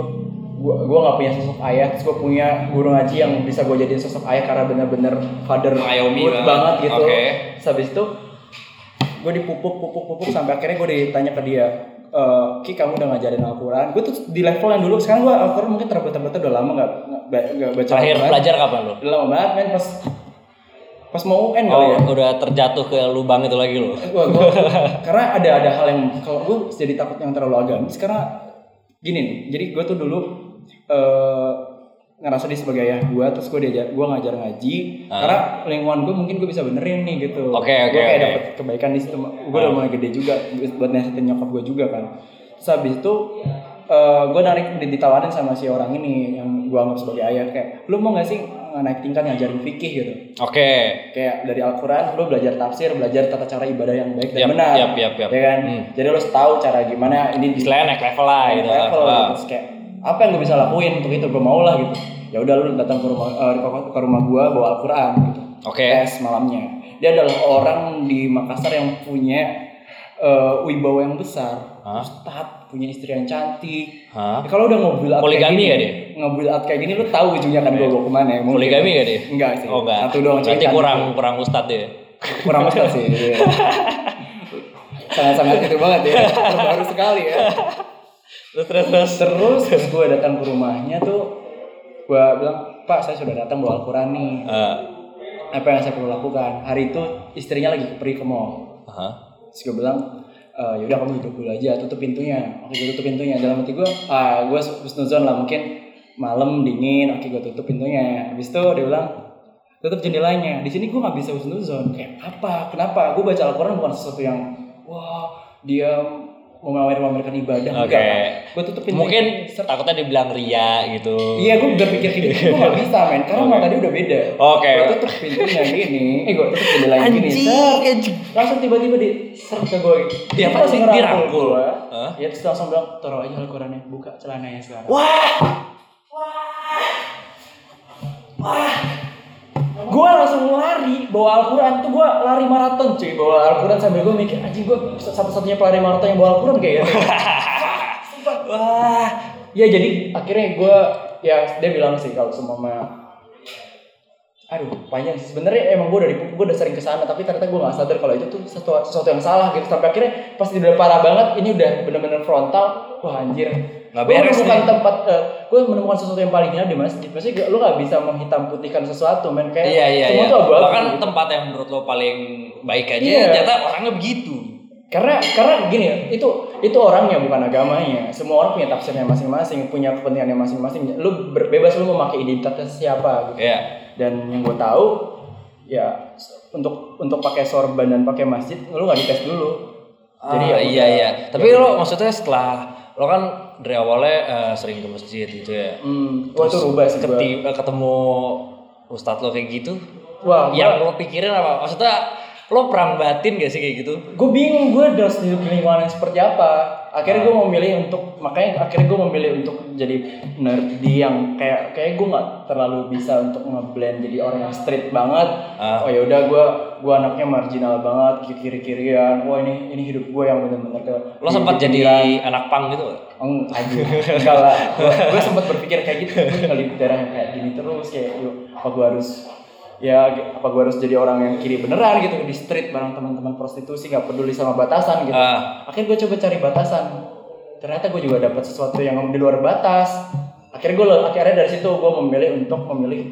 gue gue nggak punya sosok ayah terus gue punya guru ngaji yang bisa gue jadiin sosok ayah karena bener-bener father Mengayomi good banget. banget gitu Oke. Terus habis itu gue dipupuk pupuk pupuk sampai akhirnya gue ditanya ke dia "Eh, Ki kamu udah ngajarin Al-Quran gue tuh di level yang dulu sekarang gue Al-Quran mungkin terbatas-batas udah lama nggak nggak baca Terakhir belajar kapan lo? udah lama banget men pas pas mau UN kali Oh, ya udah terjatuh ke lubang itu lagi lo. gua, gua, karena ada ada hal yang kalau gue jadi takut yang terlalu agamis karena gini nih jadi gue tuh dulu eh ngerasa dia sebagai ayah gue terus gue diajar gue ngajar ngaji Ah. karena lingkungan gue mungkin gue bisa benerin nih gitu Oke, oke, gue kayak oke. dapet kebaikan di situ gue udah mulai gede juga buat nasihatin nyokap gue juga kan terus habis itu eh gue narik ditawarin sama si orang ini yang gue anggap sebagai ayah kayak lu mau gak sih naik tingkat ngajarin fikih gitu Oke. kayak dari Al-Quran lu belajar tafsir belajar tata cara ibadah yang baik dan Yap, benar yap, yap, yap. ya kan Hmm. jadi lu tahu cara gimana ini di Istilahnya naik level lah gitu. level Ah. gitu. Terus kayak apa yang gue bisa lakuin untuk itu gue mau lah gitu ya udah lu datang ke rumah eh, ke- rumah gua bawa Al-Quran gitu Oke. tes malamnya dia adalah orang di Makassar yang punya eh, wibawa yang besar Hah? Ustadz punya istri yang cantik? Ya, kalau udah ngobrol Poligami kayak gini, nggak dia? ngobrol kayak gini lu tahu ujungnya kan gue bawa ke mana ya mungkin. Poligami gak dia? enggak sih Oh enggak. satu doang cantik. kurang kurang ustad ya. kurang mustahil sih iya. (laughs) sangat-sangat itu banget ya baru sekali ya Terus terus terus. terus gue datang ke rumahnya tuh gue bilang pak saya sudah datang bawa Al-Quran nih. Ah. apa yang saya perlu lakukan? Hari itu istrinya lagi pergi ke mall. Aha. terus gue bilang "Eh, yaudah kamu duduk dulu aja tutup pintunya. Oke gue tutup pintunya. Dalam hati gue ah gue husnuzon lah mungkin. Malam dingin oke gue tutup pintunya. Habis itu dia bilang tutup jendelanya. Di sini gue nggak bisa husnuzon. Kayak apa? Kenapa? Gue baca Al-Quran bukan sesuatu yang wah dia memamer-mamerkan ibadah Oke. enggak gue tutup pintunya Mungkin takutnya dibilang ria gitu. Iya, gue berpikir kayak gitu, gue gak bisa men, karena okay. tadi udah beda. Oke. Gue tutup pintunya gini, eh gue tutup jendelanya gini, anjing. langsung tiba-tiba di ser ke gue. Dia apa sih? Dirangkul? gue. Ya terus langsung bilang, taruh aja Al-Qurannya, buka celananya sekarang. Wah. Gue langsung lari bawa Al-Quran. Tuh gue lari maraton cuy. Bawa Al-Quran sambil gue mikir anjing gue satu-satunya pelari maraton yang bawa Al-Quran kayaknya. (laughs) Wah. Ya jadi akhirnya gue ya dia bilang sih kalau semua aduh panjang sih. Sebenarnya emang gue dari gue udah sering ke sana tapi ternyata gue nggak sadar kalau itu tuh sesuatu, sesuatu yang salah gitu. Sampai akhirnya pas udah parah banget ini udah bener-bener frontal. Wah anjir Nggak gue beres menemukan nih. tempat gue menemukan sesuatu yang paling hina di masjid maksudnya lu nggak bisa menghitam putihkan sesuatu men kayak Iya iya semua iya. tuh abu-abu Bahkan gitu. tempat yang menurut lo paling baik aja Iya. ternyata orangnya begitu. karena karena gini ya itu itu orangnya bukan agamanya semua orang punya tafsirnya masing-masing punya kepentingannya masing-masing lu berbebas lu mau pakai identitas siapa gitu Iya. dan yang gue tahu ya untuk untuk pakai sorban dan pakai masjid lu nggak dites dulu Jadi jadi ya iya iya. Tapi lo maksudnya setelah lo kan dari awalnya eh, sering ke masjid gitu ya. hmm, wah itu rubah sih gua. Keti- eh, ketemu ustadz lo kayak gitu. wah yang lo pikirin apa? Maksudnya lo perang batin gak sih kayak gitu? gue bingung gue harus hidup di lingkungan yang seperti apa akhirnya gue memilih untuk makanya akhirnya gue memilih untuk jadi nerdy yang kayak kayak gue nggak terlalu bisa untuk ngeblend jadi orang yang street banget Ah. oh ya udah gue gue anaknya marginal banget kiri kirian wah ini ini hidup gue yang benar-benar ke Lo sempat di jadi anak pang gitu? gak? Eng, aduh, enggak lah. Gue, sempat berpikir kayak gitu. Gue tinggal di daerah yang kayak gini terus kayak, yuk, apa gue harus ya apa gue harus jadi orang yang kiri beneran gitu di street bareng teman-teman prostitusi nggak peduli sama batasan gitu. Ah. Akhirnya gue coba cari batasan. Ternyata gue juga dapat sesuatu yang di luar batas. Akhirnya gue akhirnya dari situ gue memilih untuk memilih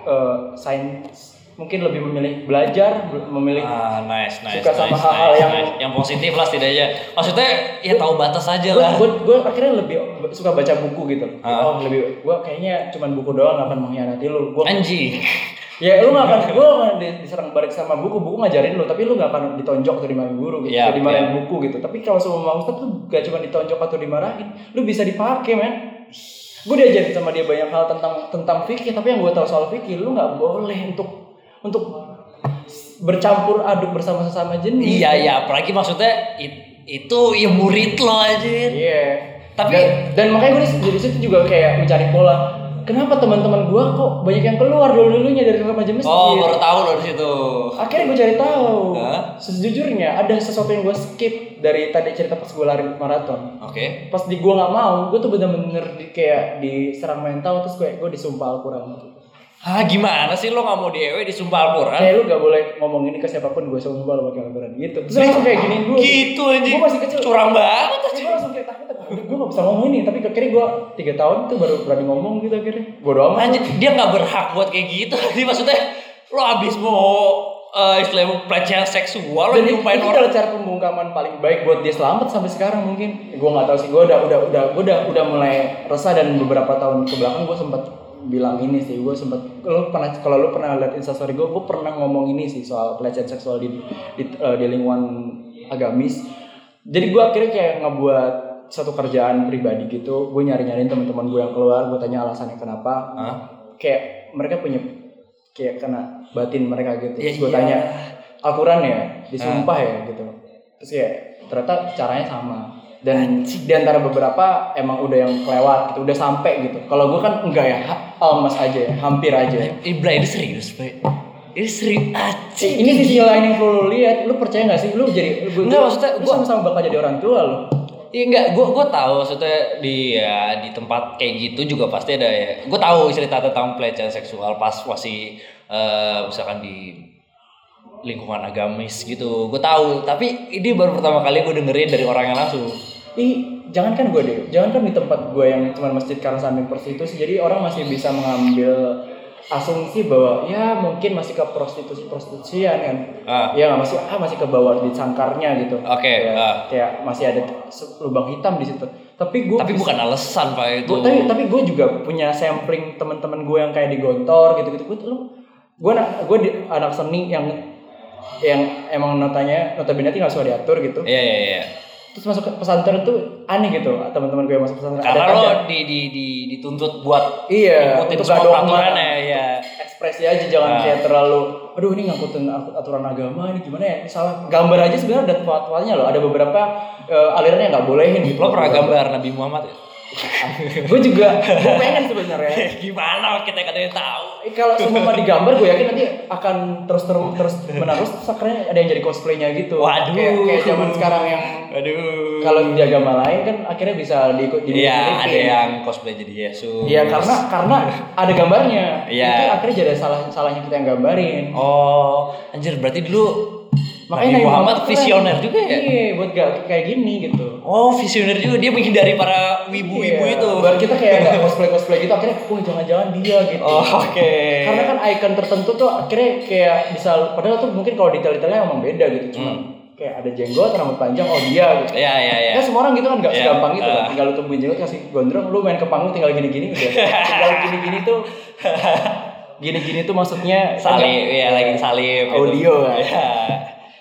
eh sains mungkin lebih memilih belajar memilih Ah, nice, nice, Suka sama nice, hal-hal nice, yang- nice. yang positif lah setidaknya. Maksudnya ya tahu batas aja gue lah. gue akhirnya lebih suka baca buku gitu Ah. oh lebih gue kayaknya cuman buku doang gak akan mengkhianati lu gue Anjing. (laughs) ya lu gak akan gue akan di- diserang balik sama buku buku ngajarin lu tapi lu gak akan ditonjok atau dimarahin guru gitu Iya, atau dimarahin iya. buku gitu tapi kalau sama ustad tuh gak cuma ditonjok atau dimarahin lu bisa dipakai men gue diajarin sama dia banyak hal tentang tentang fikih tapi yang gue tahu soal fikih lu nggak boleh untuk untuk bercampur aduk bersama sesama jenis Iya, iya, apalagi maksudnya it- itu ya murid lo aja. Iya. Tapi- dan, dan makanya gue di, di situ juga kayak mencari pola. Kenapa teman-teman gue kok banyak yang keluar dulu dulunya dari remaja masjid? Oh, baru tahu lo di situ. Akhirnya gue cari tahu. Hah? Sejujurnya ada sesuatu yang gue skip dari tadi cerita pas gue lari maraton. Oke. Pas di gue nggak mau, gue tuh bener-bener di, kayak diserang mental terus gue gue disumpah Al-Quran. Ah, gimana sih lo nggak mau di EW disumpah Al-Quran? Kayak lu gak boleh ngomong ini ke siapa pun gue sumpah lu pakai Al-Quran gitu. Terus langsung kayak giniin gue. Gitu anjing. Gue masih kecil. Curang banget Terus gue langsung kayak takut gue gak bisa ngomong ini tapi akhirnya gue tiga tahun tuh baru berani ngomong gitu akhirnya bodo amat Anjir, dia nggak berhak buat kayak gitu. (laughs) Jadi maksudnya lo abis mau uh, istilahnya pelecehan seksual lo dan itu, nyumpahin orang. adalah cara pembungkaman paling baik buat dia selamat sampai sekarang mungkin gue nggak tahu sih gue udah udah udah gue udah udah mulai resah dan beberapa tahun ke belakang gue sempat bilang ini sih gue sempat lo pernah kalau lo pernah lihat instastory gue gue pernah ngomong ini sih soal pelecehan seksual di di, eh, di lingkungan agamis jadi gue akhirnya kayak ngebuat satu kerjaan pribadi gitu gue nyari nyariin teman-teman gue yang keluar gue tanya alasannya kenapa Hah? kayak mereka punya kayak kena batin mereka gitu. Terus gue iya. tanya Al-Quran ya, disumpah ya gitu. Terus ya ternyata caranya sama. Dan di antara beberapa emang udah yang kelewat gitu, udah sampai gitu. Kalau gue kan enggak ya, almost aja ya, hampir aja. Eh, Bray, ini serius, Bray. Ini serius Si, anjing. ini sisi lain yang perlu lu lihat. Lu percaya gak sih? Lu jadi lu, Enggak, maksudnya lu gua- sama-sama bakal jadi orang tua lu. Iya enggak, gue gue tahu maksudnya di ya, di tempat kayak gitu juga pasti ada ya. Gue tahu cerita tentang pelecehan seksual pas masih eh, misalkan di lingkungan agamis gitu. Gue tahu, tapi ini baru pertama kali gue dengerin dari orang yang langsung. Ih, jangan kan gue deh, jangan kan di tempat gue yang cuma masjid karena samping prostitusi, jadi orang masih bisa mengambil asumsi bahwa ya mungkin masih ke prostitusi prostitusian kan, Ah, ya masih ah masih ke bawah di sangkarnya gitu, Oke, kayak, ah. kayak masih ada lubang hitam di situ. Tapi gue tapi bukan alasan pak itu. Gua- tapi tapi gue juga punya sampling teman-teman gue yang kayak di gontor gitu gitu gue lu gue anak gue anak seni yang yang emang notanya notabene tinggal suka diatur gitu Iya iya iya. terus masuk ke pesantren tuh aneh gitu teman-teman gue yang masuk pesantren Karena ada lo aja di, di, di, dituntut buat iya ngikutin semua dogma peraturannya ya. ekspresi aja jangan Ah. kayak terlalu aduh ini ngangkutin at- aturan agama ini gimana ya ini salah gambar aja sebenarnya ada fatwanya loh ada beberapa eh, aliran yang nggak bolehin gitu Lo pernah gambar Nabi Muhammad ya? Gue juga gue pengen sebenarnya (laughs) Gimana kita katanya tahu? Eh, kalau semua digambar gue yakin nanti akan terus terus terus menerus akhirnya ada yang jadi cosplaynya gitu Waduh. kayak kayak zaman sekarang yang Aduh. kalau di agama lain kan akhirnya bisa diikut di Iya, ada yang cosplay jadi Yesus. Iya karena karena ada gambarnya. Iya. Itu akhirnya jadi salah salahnya kita yang gambarin. Oh, anjir berarti dulu Makanya Nabi Muhammad visioner juga ya? Iya, buat gak kayak gini gitu. Oh, visioner juga dia menghindari para wibu-wibu Iya, itu. Biar kita kayak gak cosplay cosplay gitu akhirnya, wah jangan-jangan dia gitu. Oh, oke. Karena kan icon tertentu tuh akhirnya kayak bisa padahal tuh mungkin kalau detail-detailnya emang beda gitu. Cuma kayak ada jenggot, rambut panjang, oh dia gitu. Iya, iya, iya. Ya semua orang gitu kan gak Iya, segampang gitu ah. kan. Tinggal lu tumbuhin jenggot kasih gondrong, lu main ke panggung tinggal gini-gini udah. tinggal gini-gini tuh (laughs) gini-gini tuh maksudnya Salim, ya lagi salim. Audio, kan. Iya.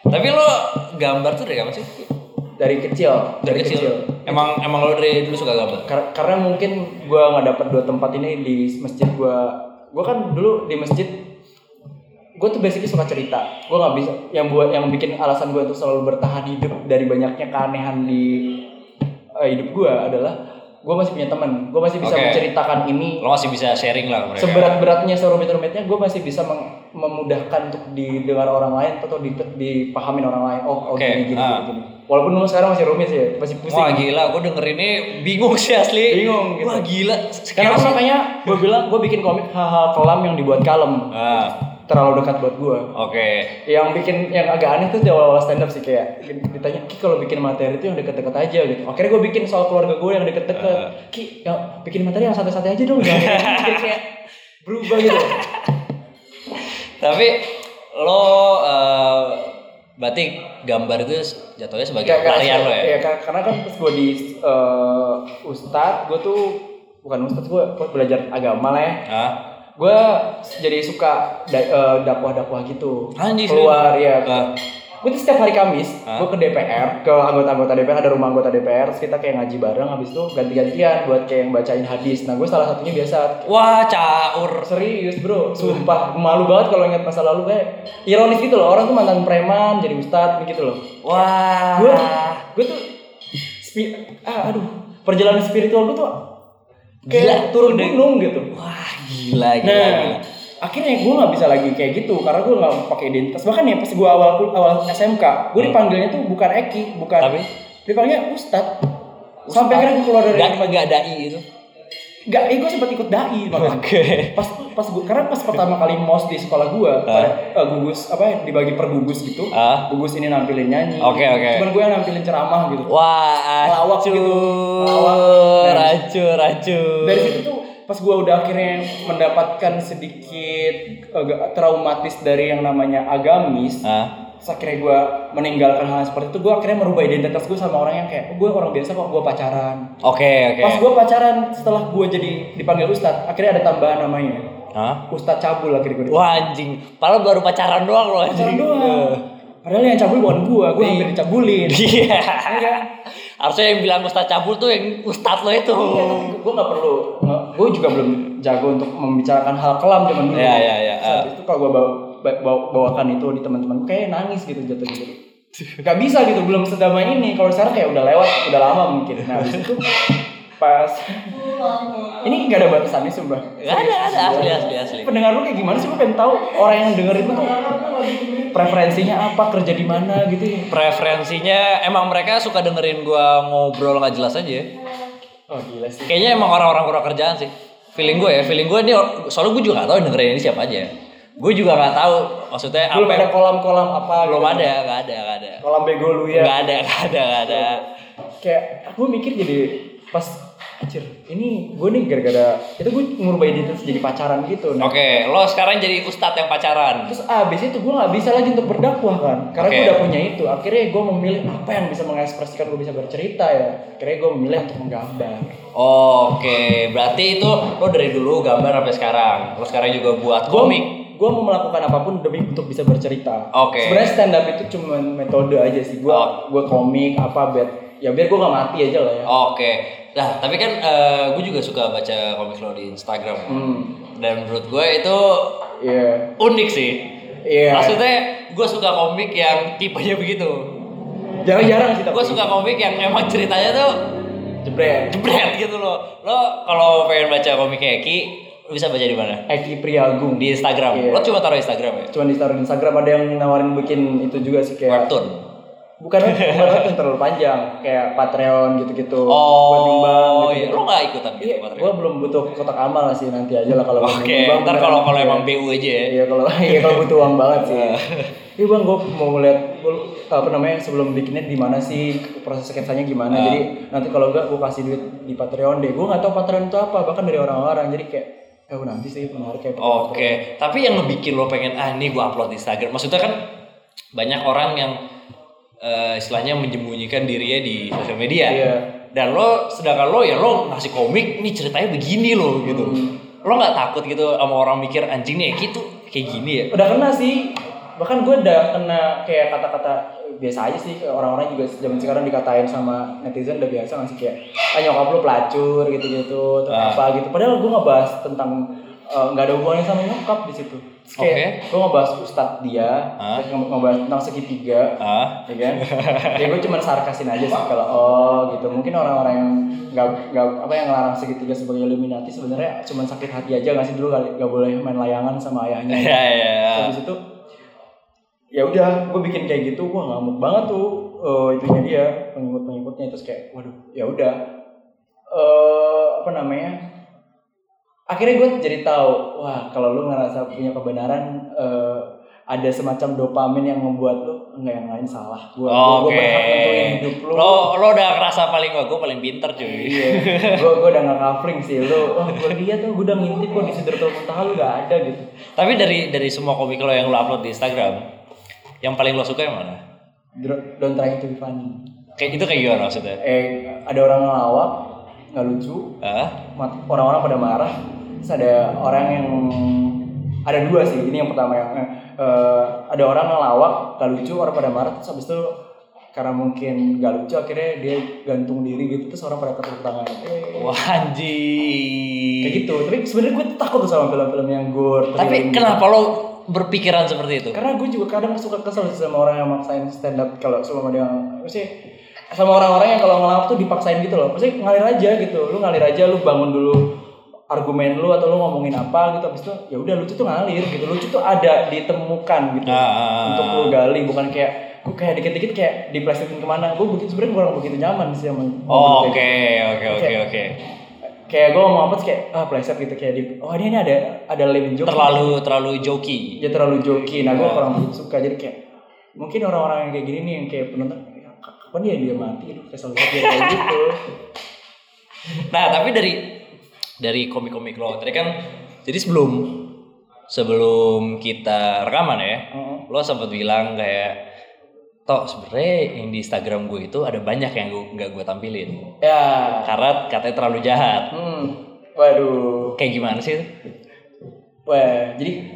Tapi lo gambar tuh dari kapan sih? dari kecil, Dari kecil. Emang emang lo dari dulu suka gambar? Kar- karena mungkin gua nggak dapat dua tempat ini di masjid gua gua kan dulu di masjid gue tuh basically suka cerita gue nggak bisa yang buat yang bikin alasan gue untuk selalu bertahan hidup dari banyaknya keanehan di eh, hidup gue adalah gue masih punya teman gue masih bisa Oke. menceritakan ini Lo masih bisa sharing lah mereka. seberat-beratnya serumit-rumitnya gue masih bisa meng- memudahkan untuk didengar orang lain atau di, dipahamin orang lain oh, oh Oke, gini gini, ah. gini gini walaupun dulu sekarang masih rumit sih masih pusing Wah gila, gue denger ini bingung sih asli. Bingung gitu. Wah gila. Karena Sekarang makanya gue bilang gue bikin komik hal-hal kelam yang dibuat kalem Ah, terlalu dekat buat gue. oke. Yang bikin yang agak aneh tuh di awal-awal stand up sih kayak ditanya Ki kalau bikin materi itu yang deket-deket aja gitu. Akhirnya gue bikin soal keluarga gue yang deket-deket. Ki yang bikin materi yang santai-santai aja dong jangan yang (laughs) gini." Jadi kayak berubah gitu. Tapi lo eh, berarti gambar itu jatuhnya sebagai kayak- pelarian lo ya? Iya, kar- karena kan pas gue di uh, Ustadz, gue tuh bukan Ustadz, gue belajar agama lah ya. Hah? Gue jadi suka da- eh, dakwah-dakwah gitu. Anjir, Keluar ya. Ah. Gue tuh setiap hari Kamis, Hah? gue ke DPR, ke anggota-anggota DPR, ada rumah anggota DPR, terus kita kayak ngaji bareng, habis itu ganti-gantian buat kayak yang bacain hadis. Nah, gue salah satunya biasa Wah, caur. Serius bro, sumpah malu banget kalau ingat masa lalu kayak ironis gitu loh orang tuh mantan preman jadi ustadz gitu loh. Wah. Gue gue tuh spi ah aduh perjalanan spiritual gue tuh kayak Gila, turun gunung gitu. Wah, gila, gila, Nah gila. Akhirnya gue nggak bisa lagi kayak gitu karena gue nggak pakai identitas bahkan ya pas gue awal awal SMK gue dipanggilnya tuh bukan Eki bukan Tapi? dipanggilnya ustadz. Sampai akhirnya gue keluar dari Gak, gak dai itu. Gak, eh gue sempat ikut dai malah. Oke. Pas pas gue karena pas pertama kali mos di sekolah gue, pada eh, gugus apa ya, dibagi per gugus gitu. Ah. Gugus ini nampilin nyanyi. Oke, oke. Cuman gue yang nampilin ceramah gitu. Wah, acur, gitu. Ngelawak. Dan- acur, acur. Dari situ tuh pas gue udah akhirnya mendapatkan sedikit agak traumatis dari yang namanya agamis. Ah, Terus akhirnya gue meninggalkan hal seperti itu, gue akhirnya merubah identitas gue sama orang yang kayak gue orang biasa kok gue pacaran. Oke, oke. Pas gue pacaran setelah gue jadi dipanggil ustadz, akhirnya ada tambahan namanya. Hah? Ustadz cabul akhirnya gue Wah anjing, padahal baru pacaran doang lo anjing. pacaran doang. Padahal yang cabul bukan gue, gue hampir dicabulin. (laughs) Iya. Iya kan? Harusnya yang bilang Ustaz cabul tuh yang Ustaz lo itu. Iya, tapi gue gak perlu, gue juga belum jago untuk membicarakan hal kelam zaman dulu. Iya, iya, iya. Saat itu kalau gue bawa, bawa- bawakan itu di teman-teman, kayak nangis gitu jatuh gitu. Gak bisa gitu, belum sedamai ini. Kalau sekarang kayak udah lewat, udah lama mungkin. Nah, habis itu pas ini gak ada batasannya sumpah. Gak ada, ada asli asli asli. Pendengar lu kayak gimana sih? Gue pengen tahu orang yang denger itu tuh preferensinya apa, kerja di mana gitu ya. Preferensinya emang mereka suka dengerin gua ngobrol nggak jelas aja. Oh gila sih. Kayaknya emang orang-orang kurang kerjaan sih. Feeling gue ya, feeling gue ini soalnya gue juga gak tahu yang dengerin ini siapa aja. Gue juga gak tahu maksudnya Belum apa. ada kolam-kolam apa belum gitu. ada, gak ada, gak ada. Kolam bego lu ya. Gak ada, gak ada, gak ada. Kayak aku mikir jadi pas anjir, ini gue nih gara-gara itu gue ngubah identitas jadi pacaran gitu. Nah, Oke, lo sekarang jadi ustadz yang pacaran. Terus abis itu gue nggak bisa lagi untuk berdakwah kan, karena gue Oke. udah punya itu. Akhirnya gue memilih apa yang bisa mengekspresikan gue bisa bercerita ya. Akhirnya gue memilih untuk menggambar. Oke, berarti itu lo dari dulu gambar sampai sekarang. Lo sekarang juga buat Gue komik. gue mau melakukan apa pun demi untuk bisa bercerita. Oke. Sebenarnya stand up itu cuma metode aja sih. Gue Oh. gue komik apa biar ya biar gue gak mati aja lah ya. Oke, nah tapi kan gue juga suka baca komik lo di Instagram. Hmm, Dan menurut gue itu iya, unik sih. iya. Maksudnya gue suka komik yang tipenya begitu. Jarang-jarang sih. Gue suka komik yang emang ceritanya tuh jebret. jebret gitu loh. Lo kalau pengen baca komiknya Eki, lo bisa baca di mana? Eki Priagung. Di Instagram. Iya. Lo cuma taruh Instagram ya? Cuma di taruh di Instagram ada yang nawarin bikin itu juga sih kayak Webtoon. Bukan (laughs) bukan webtoon terlalu panjang kayak Patreon gitu-gitu buat Oh, nyumbang iya. gitu. Lo gak ikutan gitu Iya, Patreon? gue belum butuh kotak amal sih nanti aja lah kalau Oke, nyumbang, ntar kalau kalau Iya. emang BU aja ya. Iya kalau iya kalau butuh uang banget sih. (laughs) Iya bang, gue mau ngeliat apa namanya sebelum bikinnya di mana sih proses sketsanya gimana. Ah. Jadi nanti kalau enggak gue kasih duit di Patreon deh. Gue nggak tahu Patreon itu apa bahkan dari orang-orang. Jadi kayak eh nanti sih menarik kayak Oke, tapi yang ngebikin lo pengen ah ini gue upload di Instagram. Maksudnya kan banyak orang yang eh, istilahnya menyembunyikan dirinya di sosial media. Iya. Dan lo sedangkan lo ya lo ngasih komik nih ceritanya begini lo gitu. Hmm. Lo nggak takut gitu sama orang mikir anjing nih gitu kayak gini ya? Udah kena sih. Bahkan gue udah kena kayak kata-kata biasa aja sih orang-orang juga zaman sekarang dikatain sama netizen udah biasa ngasih kayak ah nyokap lu pelacur gitu-gitu atau Ah. apa gitu padahal gue ngebahas tentang eh, nggak ada hubungannya sama nyokap di situ Terus kayak gue ngebahas ustadz dia Ah. terus nge- ngebahas tentang segitiga Ah, ya kan? (laughs) Ya gue cuma sarkasin aja sih kalau oh gitu. Mungkin orang-orang yang nggak nggak apa yang ngelarang segitiga sebagai Illuminati sebenarnya cuma sakit hati aja nggak sih? Dulu kali nggak boleh main layangan sama ayahnya. Ya ya. habis itu ya udah gue bikin kayak gitu wah ngamuk banget tuh eh, itunya dia pengikut pengikutnya terus kayak waduh ya udah eh apa namanya akhirnya gue jadi tahu wah kalau lu ngerasa punya kebenaran eh, ada semacam dopamin yang membuat lu enggak yang lain salah. Gua Oke. gua, gua berhak nentuin hidup lu. Lo lo udah ngerasa paling wah gue paling pinter cuy. Iya, gua gua udah nggak covering sih lu. Oh, gua lihat tuh gua udah ngintip kok di Sidratul Muntaha lu gak ada gitu. Tapi dari dari semua komik lo yang lo upload di Instagram, yang paling lo suka yang mana? Don't try to be funny. Kayak itu kayak gimana maksudnya? Eh, ada orang ngelawak nggak lucu, mat- orang-orang pada marah. Terus ada orang yang ada dua sih. Ini yang pertama yang eh, ada orang ngelawak gak lucu, orang pada marah. Terus habis itu karena mungkin gak lucu akhirnya dia gantung diri gitu terus orang pada tepuk tangan. Eh, Wah anjing. kayak gitu. Tapi sebenarnya gue takut sama film-film yang gore. Tapi gitu. kenapa lo berpikiran seperti itu? Karena gue juga kadang suka kesel sih sama orang yang maksain stand up kalau sama dia mesti sama orang-orang yang kalau ngelawak tuh dipaksain gitu loh. Mesti ngalir aja gitu. Lu ngalir aja lu bangun dulu argumen lu atau lu ngomongin apa gitu habis itu ya udah lucu tuh ngalir gitu. Lucu tuh ada ditemukan gitu. Ah, ah, ah. Untuk lu gali bukan kayak gue kayak dikit-dikit kayak diplesetin ke mana gue begitu sebenarnya kurang begitu nyaman sih sama Oh, ngomong Oke kayak oke oke Kayak- oke. kayak gue ngomong apa terus kayak ah pleset gitu kayak di oh ini ada ada lame joke Terlalu terlalu joki. dia terlalu joki nah gue kurang begitu suka jadi kayak mungkin orang-orang yang kayak gini nih yang kayak penonton "Ya, kapan dia dia mati lu kesel banget dia kayak gitu Nah tapi dari dari komik-komik lo tadi kan jadi sebelum sebelum kita rekaman ya, Heeh. lo sempat bilang kayak toh sebenarnya yang di Instagram gue itu ada banyak yang gue nggak gue tampilin ya karena katanya terlalu jahat. hmm waduh Kayak gimana sih? wah jadi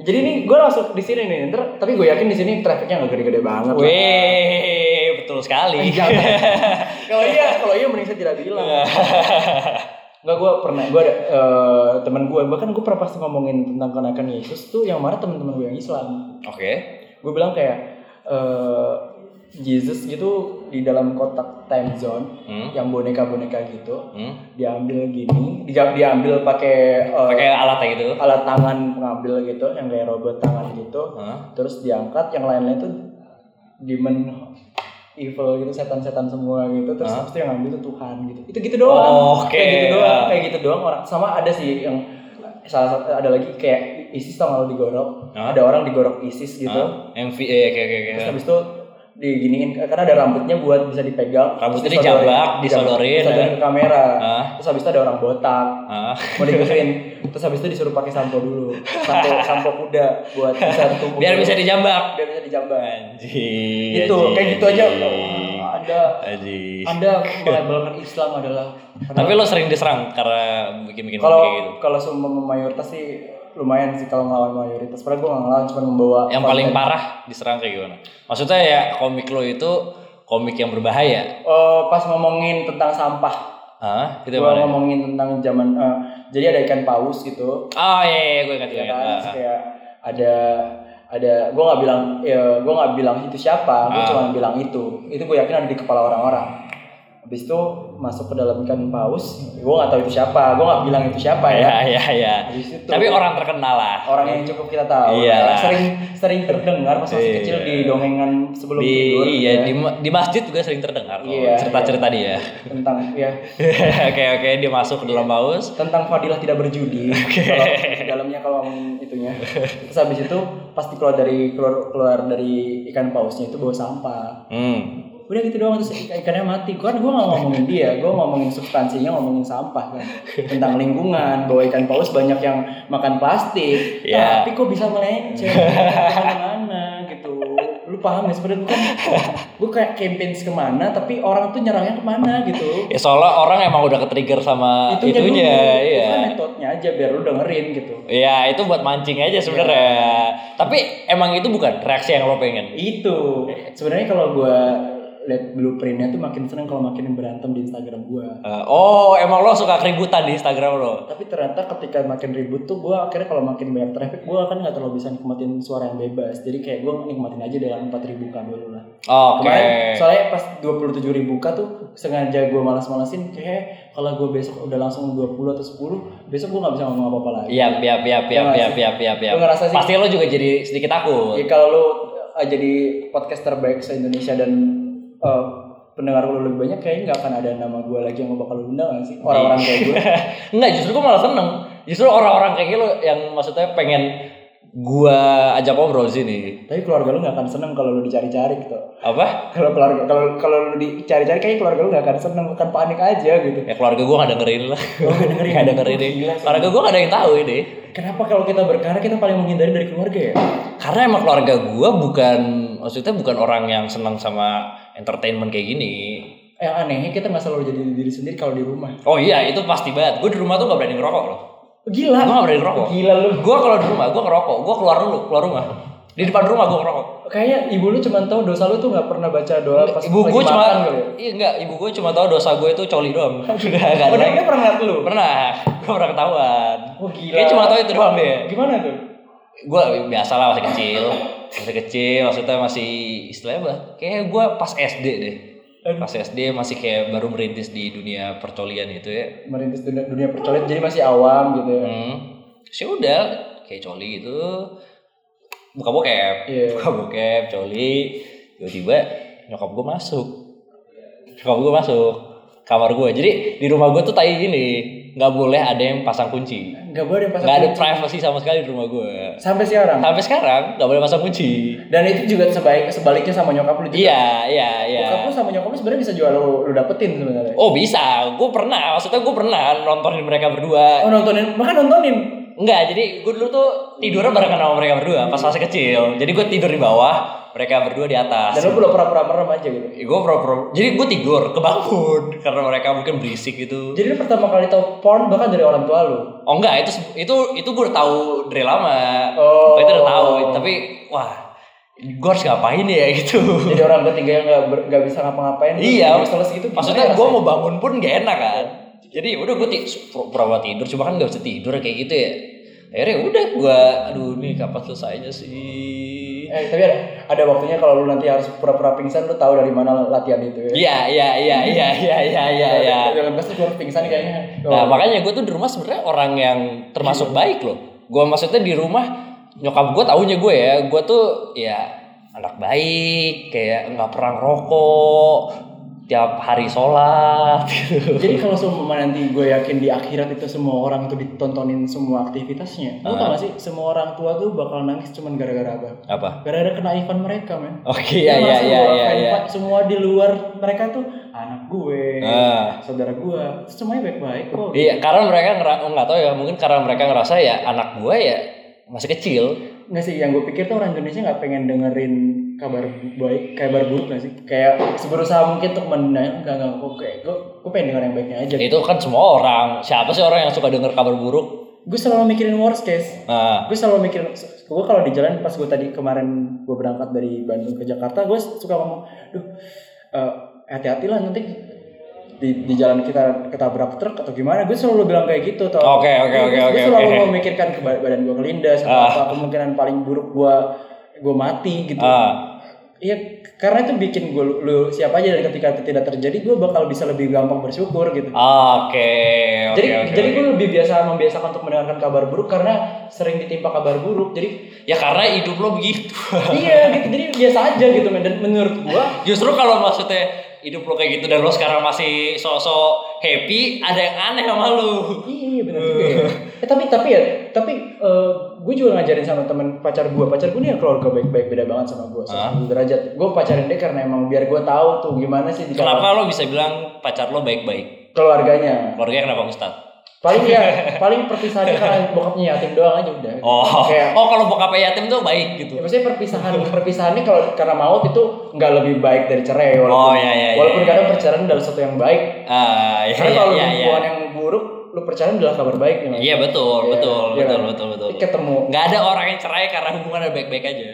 jadi nih gue langsung di sini nih ntar tapi gue yakin di sini trafficnya nggak gede-gede banget. Wih, betul sekali. (laughs) Kalau iya kalau iya mending saya tidak bilang (laughs) Enggak, gue pernah, gue ada eh, teman gue, bahkan gue pernah pas ngomongin tentang kenaikan Yesus tuh yang marah teman-teman gue yang Islam. Oke. gue bilang kayak eh Jesus gitu di dalam kotak time zone Hmm. yang boneka-boneka gitu Hmm. diambil gini dia diambil pakai eh, Pakai alatnya gitu. alat tangan pengambil gitu yang kayak robot tangan gitu Hah? terus diangkat yang lain-lain tuh demon evil gitu setan-setan semua gitu terus Hah? habis itu yang ngambil tuh Tuhan gitu itu gitu doang Oke. kayak gitu doang kayak gitu doang orang sama ada sih yang salah satu ada lagi kayak ISIS tau nggak lo digorok Hah? ada orang digorok ISIS gitu Hah? Yang V, eh, oke oke. Terus habis itu diginiin karena ada rambutnya buat bisa dipegang. Rambutnya dijambak, disodorin- disodorin, ya. ke kamera. Hah? Terus habis itu ada orang botak Ah. mau digituin. Terus habis itu disuruh pakai sampo dulu. Sampo (laughs) sampo kuda buat bisa tubuh. Biar bisa dijambak. biar bisa dijambak. Anjing. Itu anjing, kayak gitu aja. anjing. Wah, Ada Anjing. Anda melabelkan Islam adalah Tapi lo sering diserang karena bikin-bikin kalau kayak gitu. kalau semua mayoritas sih lumayan sih kalau ngelawan mayoritas. Padahal gue nggak ngelawan cuma membawa Yang konten. paling parah diserang kayak gimana? Maksudnya ya komik lo itu komik yang berbahaya. Eh, pas ngomongin tentang sampah Hah? Itu gua ngomongin tentang zaman eh, jadi ada ikan paus gitu Oh iya, iya gue ingat ya kan Ah, Terus kayak ada ada gue nggak bilang ya gue nggak bilang itu siapa gue Ah. cuma bilang itu itu gue yakin ada di kepala orang-orang habis itu masuk ke dalam ikan paus gue nggak tahu itu siapa gue nggak bilang itu siapa Iya, ya iya, iya. habis itu Tapi orang terkenal lah. orang yang cukup kita tahu Iya ya. sering sering terdengar pas masih Iya. kecil di dongengan sebelum Di tidur iya ya. di, di masjid juga sering terdengar Iya, cerita-cerita dia. tentang ya (laughs) Oke oke dia masuk ke dalam paus. tentang fadilah tidak berjudi (laughs) kalau di dalamnya kalau ngomongin itunya terus habis itu pasti keluar dari keluar keluar dari ikan pausnya itu bawa sampah Hmm. Udah gitu doang terus ikan- ikannya mati kan gue nggak ngomongin dia gue ngomongin substansinya ngomongin sampah kan tentang lingkungan bahwa ikan paus banyak yang makan plastik Iya. tapi kok bisa melenceng ke mana-mana gitu lu paham ya sebenarnya gue kan gue kayak campaigns ke mana tapi orang tuh nyerangnya ke mana gitu Ya soalnya orang emang udah ke-trigger sama itunya, itunya, dulu. iya. itu kan metodenya aja biar lu dengerin gitu Iya, itu buat mancing aja sebenarnya. Tapi emang itu bukan reaksi yang lo pengen. itu sebenarnya kalau gua lihat blueprintnya tuh makin seneng kalau makin berantem di Instagram gua Eh, oh, emang lo suka keributan di Instagram lo? tapi ternyata ketika makin ribut tuh gua akhirnya kalau makin banyak traffic gua kan nggak terlalu bisa nikmatin suara yang bebas jadi kayak gua nikmatin aja dengan 4000 k dulu lah Oke. kemarin soalnya pas 27 ribu k tuh sengaja gua malas-malasin kayak kalau gua besok udah langsung 20 atau 10 besok gua nggak bisa ngomong apa-apa lagi Iya, iya, iya, iya, iya, iya, iya, iya. lu ngerasa sih- Pasti lo juga jadi sedikit takut. Ya kalau lu uh, jadi podcast terbaik se Indonesia dan uh, pendengar lu lebih banyak kayaknya nggak akan ada nama gue lagi yang bakal lu undang nggak sih orang-orang kayak gue Enggak, (laughs) justru gue malah seneng. Justru orang-orang kayak gitu yang maksudnya pengen gua ajak ngobrol sini. Tapi keluarga lu gak akan seneng kalau lu dicari-cari gitu. Apa? Kalau keluarga kalau kalau lu dicari-cari kayaknya keluarga lu gak akan seneng, akan panik aja gitu. Ya keluarga gua gak dengerin lah. Oh, nggak dengerin. (laughs) Gak dengerin ini. Keluarga gua gak ada yang tahu ini. Kenapa kalau kita berkarya kita paling menghindari dari keluarga ya? Karena emang keluarga gua bukan maksudnya bukan orang yang senang sama entertainment kayak gini. Yang anehnya kita nggak selalu jadi diri sendiri kalau di rumah. Oh iya itu pasti banget. Gue di rumah tuh gak berani ngerokok loh. Gila. Gue gak berani ngerokok. Gila lu. Gue kalau di rumah gue ngerokok. Gue keluar dulu keluar rumah. Di depan rumah gue ngerokok. Kayaknya ibu lu cuma tahu dosa lu tuh nggak pernah baca doa pas ibu gue cuma kali ya? iya enggak ibu gue cuma tahu dosa gue itu coli doang. (laughs) Udah dia pernah ngeliat lu? Pernah. Gue pernah ketahuan. Oh gila. Kayak cuma tahu itu doang deh. Gimana tuh? Gue biasa lah masih kecil. Masih kecil maksudnya masih istilahnya apa? Kayak gue pas SD deh. Pas SD masih kayak baru merintis di dunia percolian itu ya. Merintis dunia, dunia percolit jadi masih awam gitu ya. Hmm. Ya udah kayak coli gitu. Buka bokep. Iya. Buka bokep, coli. Tiba-tiba nyokap gue masuk. Nyokap gue masuk kamar gue. Jadi di rumah gue tuh tai gini, nggak boleh ada yang pasang kunci. Gak boleh pasang Nggak ada privacy sama sekali di rumah gue. Sampai sekarang. Sampai sekarang nggak boleh pasang kunci. Dan itu juga sebaik sebaliknya sama nyokap lu juga. Iya, iya, iya. Bokap lu sama nyokap lu sebenarnya bisa jual lu, lu dapetin sebenarnya. Oh bisa, gue pernah. Maksudnya gue pernah nontonin mereka berdua. Oh nontonin, bahkan nontonin. Enggak, jadi gue dulu tuh tidurnya barengan sama mereka berdua pas masih kecil. Jadi gue tidur di bawah, mereka berdua di atas. Dan lu udah pura-pura merem aja gitu. gue pro jadi gue tidur kebangun (laughs) karena mereka mungkin berisik gitu. Jadi lu pertama kali tahu porn bahkan dari orang tua lu. Oh enggak, itu itu itu gue udah tahu dari lama. Oh. itu udah tahu, tapi wah, gue harus ngapain ya (laughs) gitu. Jadi orang ketiga yang nggak ber- bisa ngapa-ngapain. iya, useless gitu. maksudnya ya gue mau bangun pun gak enak kan. Jadi udah gue pura-pura tidur, cuma kan gak bisa tidur kayak gitu ya. Akhirnya udah gue, aduh nih kapan selesainya sih? Eh tapi ada, ada waktunya kalau lu nanti harus pura-pura pingsan lu tahu dari mana latihan itu ya. Iya, iya, iya, iya, iya, iya, iya, iya. Dalam kelas tuh keluar pingsan kayaknya. Oh. Nah makanya gue tuh di rumah sebenarnya orang yang termasuk baik loh. Gue maksudnya di rumah nyokap gue taunya gue ya, gue tuh ya anak baik, kayak nggak pernah rokok, tiap hari sholat gitu. (laughs) Jadi kalau semua nanti gue yakin di akhirat itu semua orang tuh ditontonin semua aktivitasnya. Lu tau gak sih semua orang tua tuh bakal nangis cuman gara-gara apa? Apa? Gara-gara kenaifan mereka men. Oke iya Dia iya iya bahwa iya. fan- iya. fan- Semua di luar mereka tuh anak gue, Ah. saudara gue, semuanya baik-baik kok. Iya karena mereka oh, nggak tahu ya mungkin karena mereka ngerasa ya anak gue ya masih kecil. Nggak sih, yang gue pikir tuh orang Indonesia nggak pengen dengerin kabar baik, kabar buruk nggak sih? Kayak berusaha mungkin untuk mendengar, enggak enggak, gue kayak gue, gue pengen denger yang baiknya aja. Itu kan semua orang. Siapa sih orang yang suka dengar kabar buruk? Gue selalu mikirin worst case. Nah, gue selalu mikir gue kalau di jalan pas gue tadi kemarin gue berangkat dari Bandung ke Jakarta gue suka ngomong duh eh, hati-hati lah nanti di, di jalan kita ketabrak truk atau gimana gue selalu bilang kayak gitu tau Oke, oke, Gue- oke, gue oke, selalu oke. memikirkan ke ba- badan gue kelindas atau Ah. apa kemungkinan paling buruk gue gue mati gitu ah, Iya, karena itu bikin gue lu, lu siap aja dan ketika itu tidak terjadi gue bakal bisa lebih gampang bersyukur gitu. oke, oke, jadi oke, jadi oke. gue lebih biasa membiasakan untuk mendengarkan kabar buruk karena sering ditimpa kabar buruk. Jadi Ya karena hidup lo begitu. iya gitu. Jadi biasa aja gitu men. Dan menurut gue Justru kalau maksudnya hidup lo kayak gitu dan lo sekarang masih sok-sok happy, ada yang aneh sama lo. iya benar juga ya. Eh, tapi tapi ya tapi gue juga ngajarin sama teman pacar gue. Pacar gue nih yang keluarga baik-baik beda banget sama gue. Hah? derajat. Gue pacarin dia karena emang biar gue tahu tuh gimana sih Kenapa lo bisa bilang pacar lo baik-baik? keluarganya. Keluarganya kenapa Ustaz? Paling ya paling perpisahannya karena bokapnya yatim doang aja udah. Oh, Kayak oh kalau bokapnya yatim tuh baik gitu. Ya, maksudnya perpisahan perpisahannya kalau karena maut itu nggak lebih baik dari cerai walaupun Oh, iya, iya, iya, walaupun iya. kadang perceraian adalah sesuatu yang baik. Ah, iya, Karena iya, kalau iya, iya. hubungan yang buruk, lu perceraian adalah kabar baik ya. Mas? Iya betul, Iya, betul, iya betul, betul, betul. Jadi ketemu. Gak ada orang yang cerai karena hubungannya baik-baik aja.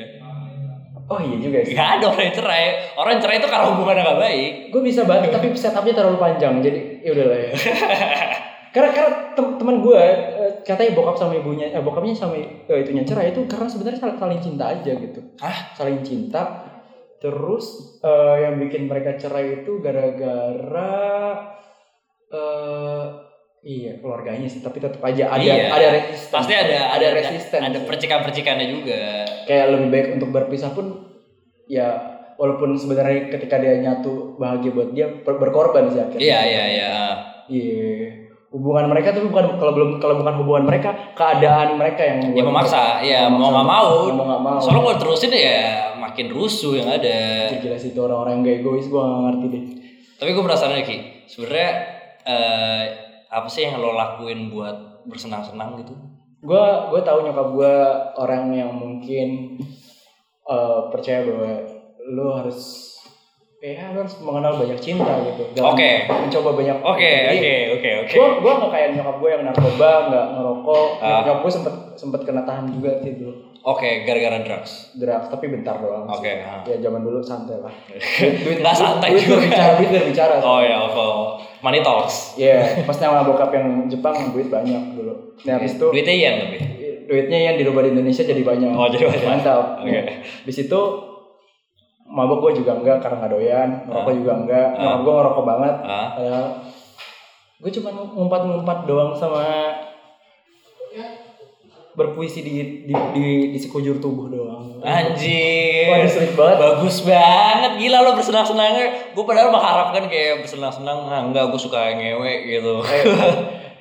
Oh iya juga sih. Gak ada orang yang cerai. Orang yang cerai itu karena hubungannya gak baik. Gue bisa banget tapi setupnya terlalu panjang jadi ya udahlah ya. (laughs) karena karena tem- teman gue eh, katanya bokap sama ibunya eh, bokapnya sama eh, itunya cerai itu karena sebenarnya saling, saling cinta aja gitu. Hah? Saling cinta terus eh, yang bikin mereka cerai itu gara-gara eh iya keluarganya sih tapi tetap aja ada Iya. ada resisten Pasti ada ada ada resisten ada percikan-percikannya juga. kayak lebih baik untuk berpisah pun ya walaupun sebenarnya ketika dia nyatu bahagia buat dia ber- berkorban sih akhirnya Iya, iya, iya. iya hubungan mereka tuh bukan kalau belum kalau bukan hubungan mereka keadaan mereka yang Ya memaksa, ya mau nggak mau. Mau mau Soalnya kalau terusin ya makin rusuh yang ada. jelas itu orang-orang yang gak egois gue gak ngerti deh Tapi gue penasaran nih Ki, sebenarnya eh, apa sih yang lo lakuin buat bersenang-senang gitu? gue gue tahu nyokap gue orang yang mungkin eh, percaya bahwa lo harus ya lo harus mengenal banyak cinta gitu Oke. mencoba banyak Oke, oke, oke, oke. gue gue nggak kayak nyokap gue yang narkoba nggak ngerokok Ah. nyokap gue sempet sempet kena tahan juga sih dulu Oke, gara-gara drugs. drugs tapi bentar doang. Oke, ah. ya zaman dulu santai lah (laughs) duit Nggak santai duit juga. berbicara duit berbicara Oh ya, apa? Money talks. Iya, pas nama bokap yang Jepang duit banyak dulu. Nah, habis itu Duitnya yen tapi. duitnya yang dirubah di Indonesia jadi banyak. Oh, jadi banyak. Mantap. Oke. Nah, di situ mabok gue juga enggak karena nggak doyan, ngerokok juga enggak. Ah. Nyokap gue ngerokok banget. Ah. Padahal gue cuma ngumpat-ngumpat doang sama berpuisi di di di, di sekujur tubuh doang. Anjir. Waduh, sulit banget. Bagus banget. Gila lo bersenang-senangnya. Gue padahal mengharapkan kayak bersenang-senang. Nah, enggak, gue suka ngewe gitu. Eh,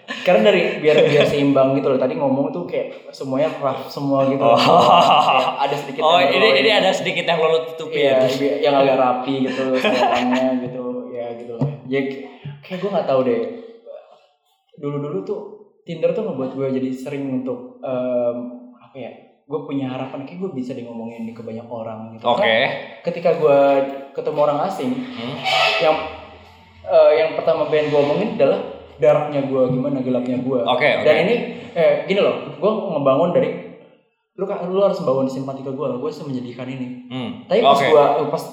karena dari biar biar seimbang gitu loh tadi ngomong tuh kayak semuanya rough semua gitu. Kayak ada sedikit oh, yang ini ini ada sedikit yang lo tutupin. Iya, bi- yang agak rapi gitu sayatannya gitu, ya gitu. Ya kayak gue nggak tahu deh. Dulu-dulu tuh Tinder tuh ngebuat gue jadi sering untuk em, apa ya? Gue punya harapan kayak gue bisa di ngomongin ke banyak orang gitu. Oke. Karena ketika gue ketemu orang asing, Hmm. yang eh, yang pertama pengen gue omongin adalah darknya gue gimana gelapnya gue. Oke, oke. Dan ini eh, gini loh, gue ngebangun dari lu kan lu harus bangun simpati ke gue, gue bisa menyedihkan ini. Hmm. Tapi pas Oke. gua pas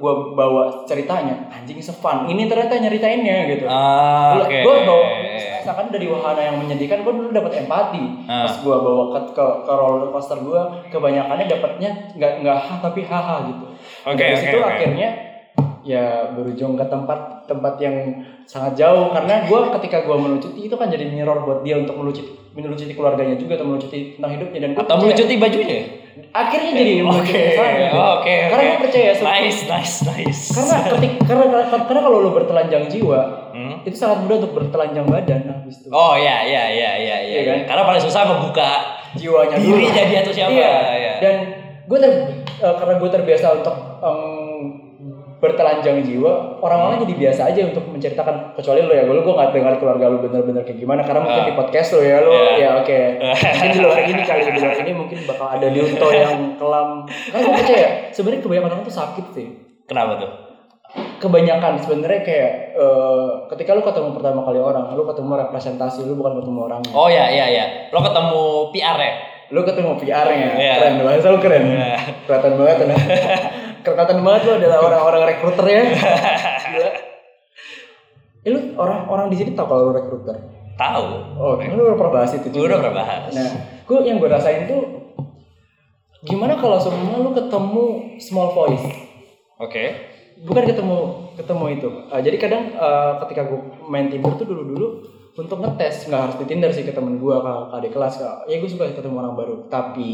gua bawa ceritanya, anjing sefun. Ini ternyata nyeritainnya gitu. Ah, Gua- Oke. Gua bawa seakan dari wahana yang menyedihkan gua dulu dapat empati. Ah. Pas gua bawa ke ke, ke roller coaster gua, kebanyakannya dapatnya nggak nggak ha tapi haha gitu. Oke, Dari oke, situ oke. akhirnya ya berujung ke tempat tempat yang sangat jauh karena gua ketika gua melucuti itu kan jadi mirror buat dia untuk melucuti melucuti keluarganya juga atau melucuti tentang hidupnya dan Atau melucuti bajunya? akhirnya jadi (laughs) Oke. sana. Oke. karena oke. gue percaya Nice, nice, nice. karena ketik karena karena, karena kalau lu bertelanjang jiwa Hmm. itu sangat mudah untuk bertelanjang badan habis itu Oh ya, ya, ya, ya, ya. Iya kan? Karena paling susah membuka jiwanya dulu. dirinya dia tuh siapa. iya. ya. dan gue ter eh, karena gue terbiasa untuk em, bertelanjang jiwa orang-orang jadi biasa aja untuk menceritakan kecuali lo ya gue gue nggak dengar keluarga lu bener-bener kayak gimana karena mungkin Ah. di podcast lo ya lo Iya. ya oke (laughs) mungkin di luar ini kali di luar ini mungkin bakal ada Liunto yang kelam karena gue percaya sebenarnya kebanyakan orang tuh sakit sih Kenapa tuh? kebanyakan sebenarnya kayak eh, ketika lu ketemu pertama kali orang, lu ketemu representasi, lu bukan ketemu orang. Oh ya, ya, ya. Lo ketemu PR ya? Lu ketemu PR-nya, Iya. keren bahasa lu keren. Iya. Kelihatan banget nah. (laughs) Kelihatan banget lu adalah orang-orang rekruter ya. Gila. Eh, lu orang-orang di sini tahu kalau lu rekruter. Tahu. Oh, lu udah pernah bahas itu Gue juga. udah pernah bahas. Nah, gue yang gue rasain tuh gimana kalau semua lu ketemu small voice? Oke. bukan ketemu ketemu itu Uh, jadi kadang uh, ketika gue main Tinder tuh dulu dulu untuk ngetes nggak harus di Tinder sih ke temen gue ke, adik kelas ke, ya gue suka ketemu orang baru tapi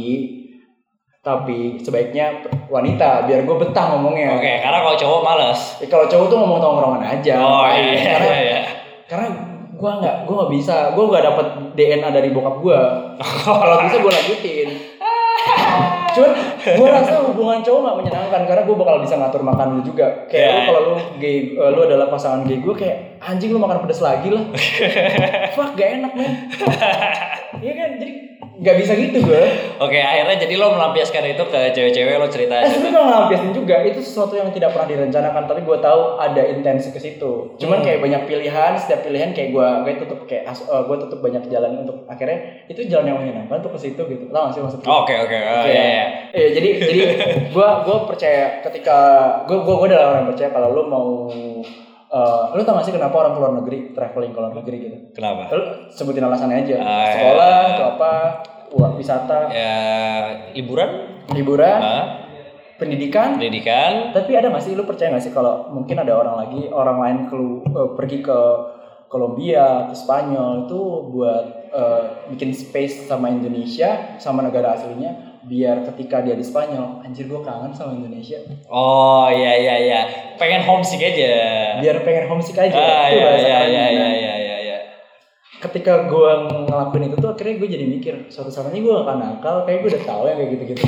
tapi sebaiknya wanita biar gue betah ngomongnya. Oke, karena kalau cowok males. Ya, kalau cowok tuh ngomong tongkrongan aja. Oh iya, iya, karena iya. karena gue nggak gue nggak bisa gue nggak dapet DNA dari bokap gue (laughs) kalau bisa gue lanjutin. Cuman gue rasa hubungan cowok nggak menyenangkan karena gue bakal bisa ngatur makan lu juga. Kayak Iya. lu kalau lu gay eh, lu adalah pasangan gay gue kayak anjing lu makan pedas lagi lah. (laughs) Fuck gak enak men iya kan jadi nggak bisa gitu gue Oke, akhirnya jadi lo melampiaskan itu ke cewek-cewek lo cerita Eh sebenarnya nggak ngelampiasin juga itu sesuatu yang tidak pernah direncanakan tapi gue tahu ada intensi ke situ. Cuman Hmm. kayak banyak pilihan, setiap pilihan kayak gue gue tutup kayak gue tutup banyak jalan untuk akhirnya itu jalan yang menyenangkan untuk ke situ gitu. Nggak sih maksudnya? Oke, oke. Oh, iya, iya. Iya, jadi jadi gue gue percaya ketika gue gue gue adalah orang yang percaya kalau lu mau eh lu tau gak sih kenapa orang keluar negeri traveling ke luar negeri gitu? Kenapa? Lu sebutin alasannya aja. Ah, iya. Sekolah atau apa? Wah, wisata, Ya, hiburan, liburan, ah, pendidikan, pendidikan. Tapi ada sih lu percaya nggak sih kalau mungkin ada orang lagi orang lain kelu, eh, pergi ke Kolombia, ke Spanyol itu buat eh, bikin space sama Indonesia sama negara aslinya biar ketika dia di Spanyol anjir gue kangen sama Indonesia Oh, iya, iya, iya. Pengen homesick aja. biar pengen homesick aja Ah, itu iya, bahasa iya, iya, iya, iya, iya, iya. ketika gue ngelakuin itu tuh akhirnya gue jadi mikir suatu saat nanti gue akan nakal kayak gue udah tahu yang kayak gitu-gitu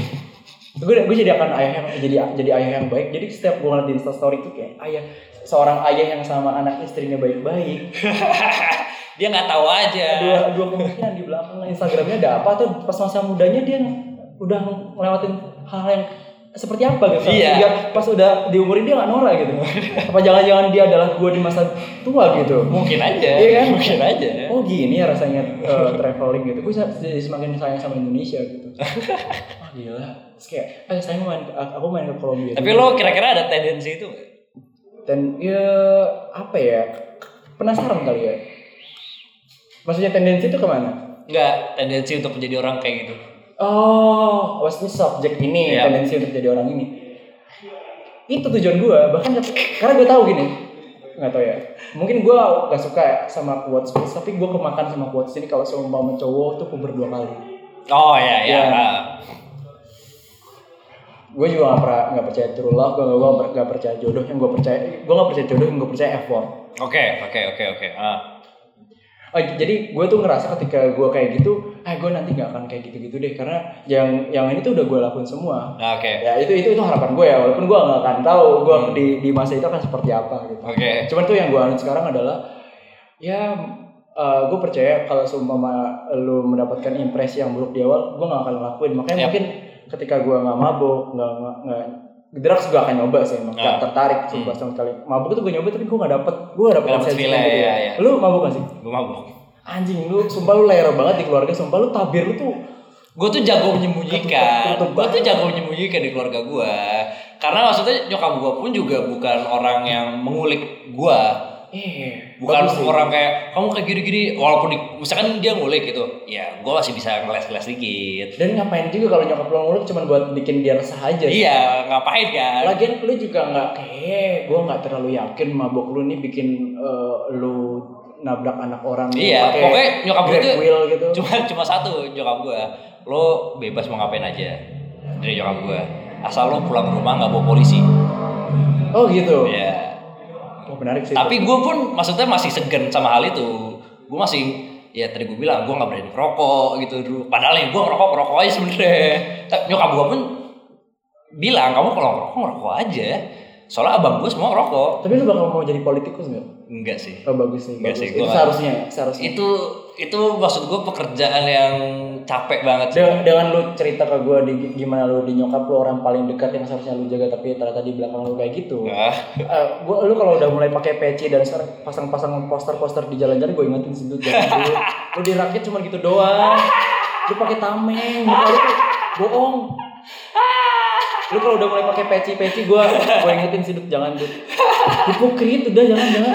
gue gue jadi akan ayah yang jadi jadi ayah yang baik jadi setiap gue ngeliat di story itu kayak ayah seorang ayah yang sama anak istrinya baik-baik (laughs) Dia nggak tahu aja. dua dua kemungkinan di belakang Instagramnya ada apa atau pas masa mudanya dia udah ngelewatin hal yang seperti apa gitu. Iya. Pas udah di umur ini dia nggak norak gitu. (laughs) Apa jangan-jangan dia adalah gue di masa tua gitu? Mungkin aja. Iya kan? Mungkin aja. oh gini ya rasanya eh, traveling gitu. Gue jadi semakin sayang sama Indonesia gitu. (laughs) Oh gila. Terus kayak eh saya mau main aku main ke Kolombia Tapi lo kira-kira ada tendensi itu dan ya apa ya? Penasaran kali ya. Maksudnya tendensi itu ke mana? Nggak, tendensi untuk menjadi orang kayak gitu. Oh, maksudnya subjek ini Iya. tendensi untuk jadi orang ini. Itu tujuan gue, bahkan karena gue tahu gini, nggak tahu ya. Mungkin gue gak suka ya sama quotes tapi gue kemakan sama quotes ini kalau seumpama cowok tuh puber dua kali. Oh ya ya. Iya. Gue juga gak pernah nggak percaya true love, gue gak, gak percaya jodoh yang gue percaya, gue gak percaya jodoh yang gue percaya effort. Oke oke oke oke. Ah. Oh, jadi gue tuh ngerasa ketika gue kayak gitu, ah gue nanti gak akan kayak gitu-gitu deh, karena yang yang ini tuh udah gue lakuin semua. Nah, Oke ya itu itu itu harapan gue ya walaupun gue nggak akan tahu gue di di masa itu akan seperti apa gitu oke. cuman tuh yang gue anut sekarang adalah ya gue percaya kalau seumpama lu mendapatkan impresi yang buruk di awal gue nggak akan ngelakuin makanya Yap. mungkin ketika gue nggak mabuk nggak nggak nggak drugs gue akan nyoba sih emang nggak Ah. tertarik Hmm. sumpah sama sekali mabuk itu gue nyoba tapi gue nggak dapet gue nggak dapet feel-nya, gitu ya, ya. lu mabuk gak sih Gue mabuk. anjing lu sumpah lu layar banget di keluarga sumpah lu tabir lu tuh Gue tuh jago menyembunyikan. Gue tuh jago menyembunyikan di keluarga gue. Karena maksudnya nyokap gue pun juga bukan orang yang mengulik gue. Eh Bukan bagus sih. orang kayak kamu kayak gini-gini. Walaupun di, misalkan dia ngulik gitu, ya gue masih bisa ngeles-ngeles dikit. Dan ngapain juga kalau nyokap lo nguluk cuma buat bikin dia resah aja. sih. Iya, ngapain kan? Lagian lu juga nggak kayak gue nggak terlalu yakin mabok lu nih bikin eh, lu nabrak anak orang. Iya, pokoknya nyokap gue tuh wheel gitu. (laughs) cuma cuma satu nyokap gue. Lo bebas mau ngapain aja dari nyokap gue. Asal lo pulang rumah nggak bawa polisi. Oh gitu. Ya. Oh menarik sih. Tapi gue pun maksudnya masih segan sama hal itu. Gue masih ya tadi gue bilang gue nggak berani merokok gitu dulu. Padahal ya gue ngerokok ngerokok aja sebenarnya. Tapi Nyokap gue pun bilang kamu kalau ngerokok ngerokok aja. Soalnya abang gue semua ngerokok. Tapi lu bakal mau jadi politikus nggak? Enggak sih. Oh bagus nih. Nggak Bagus. sih, Itu seharusnya, ya, seharusnya. Itu itu maksud gue pekerjaan yang capek banget sih. dengan, dengan lu cerita ke gue di gimana lu di nyokap lu orang paling dekat yang seharusnya lu jaga tapi ternyata di belakang lu kayak gitu. Ah, Eh, gua lu kalau udah mulai pakai peci dan pasang-pasang poster-poster di jalan-jalan gue ingetin sih jangan dulu. lu dirakit cuma gitu doang. Lu pakai tameng, muka lu tuh bohong. Lu kalau udah mulai pakai peci-peci gue gue ingetin sih Dut, jangan Dut. Hipokrit udah jangan jangan.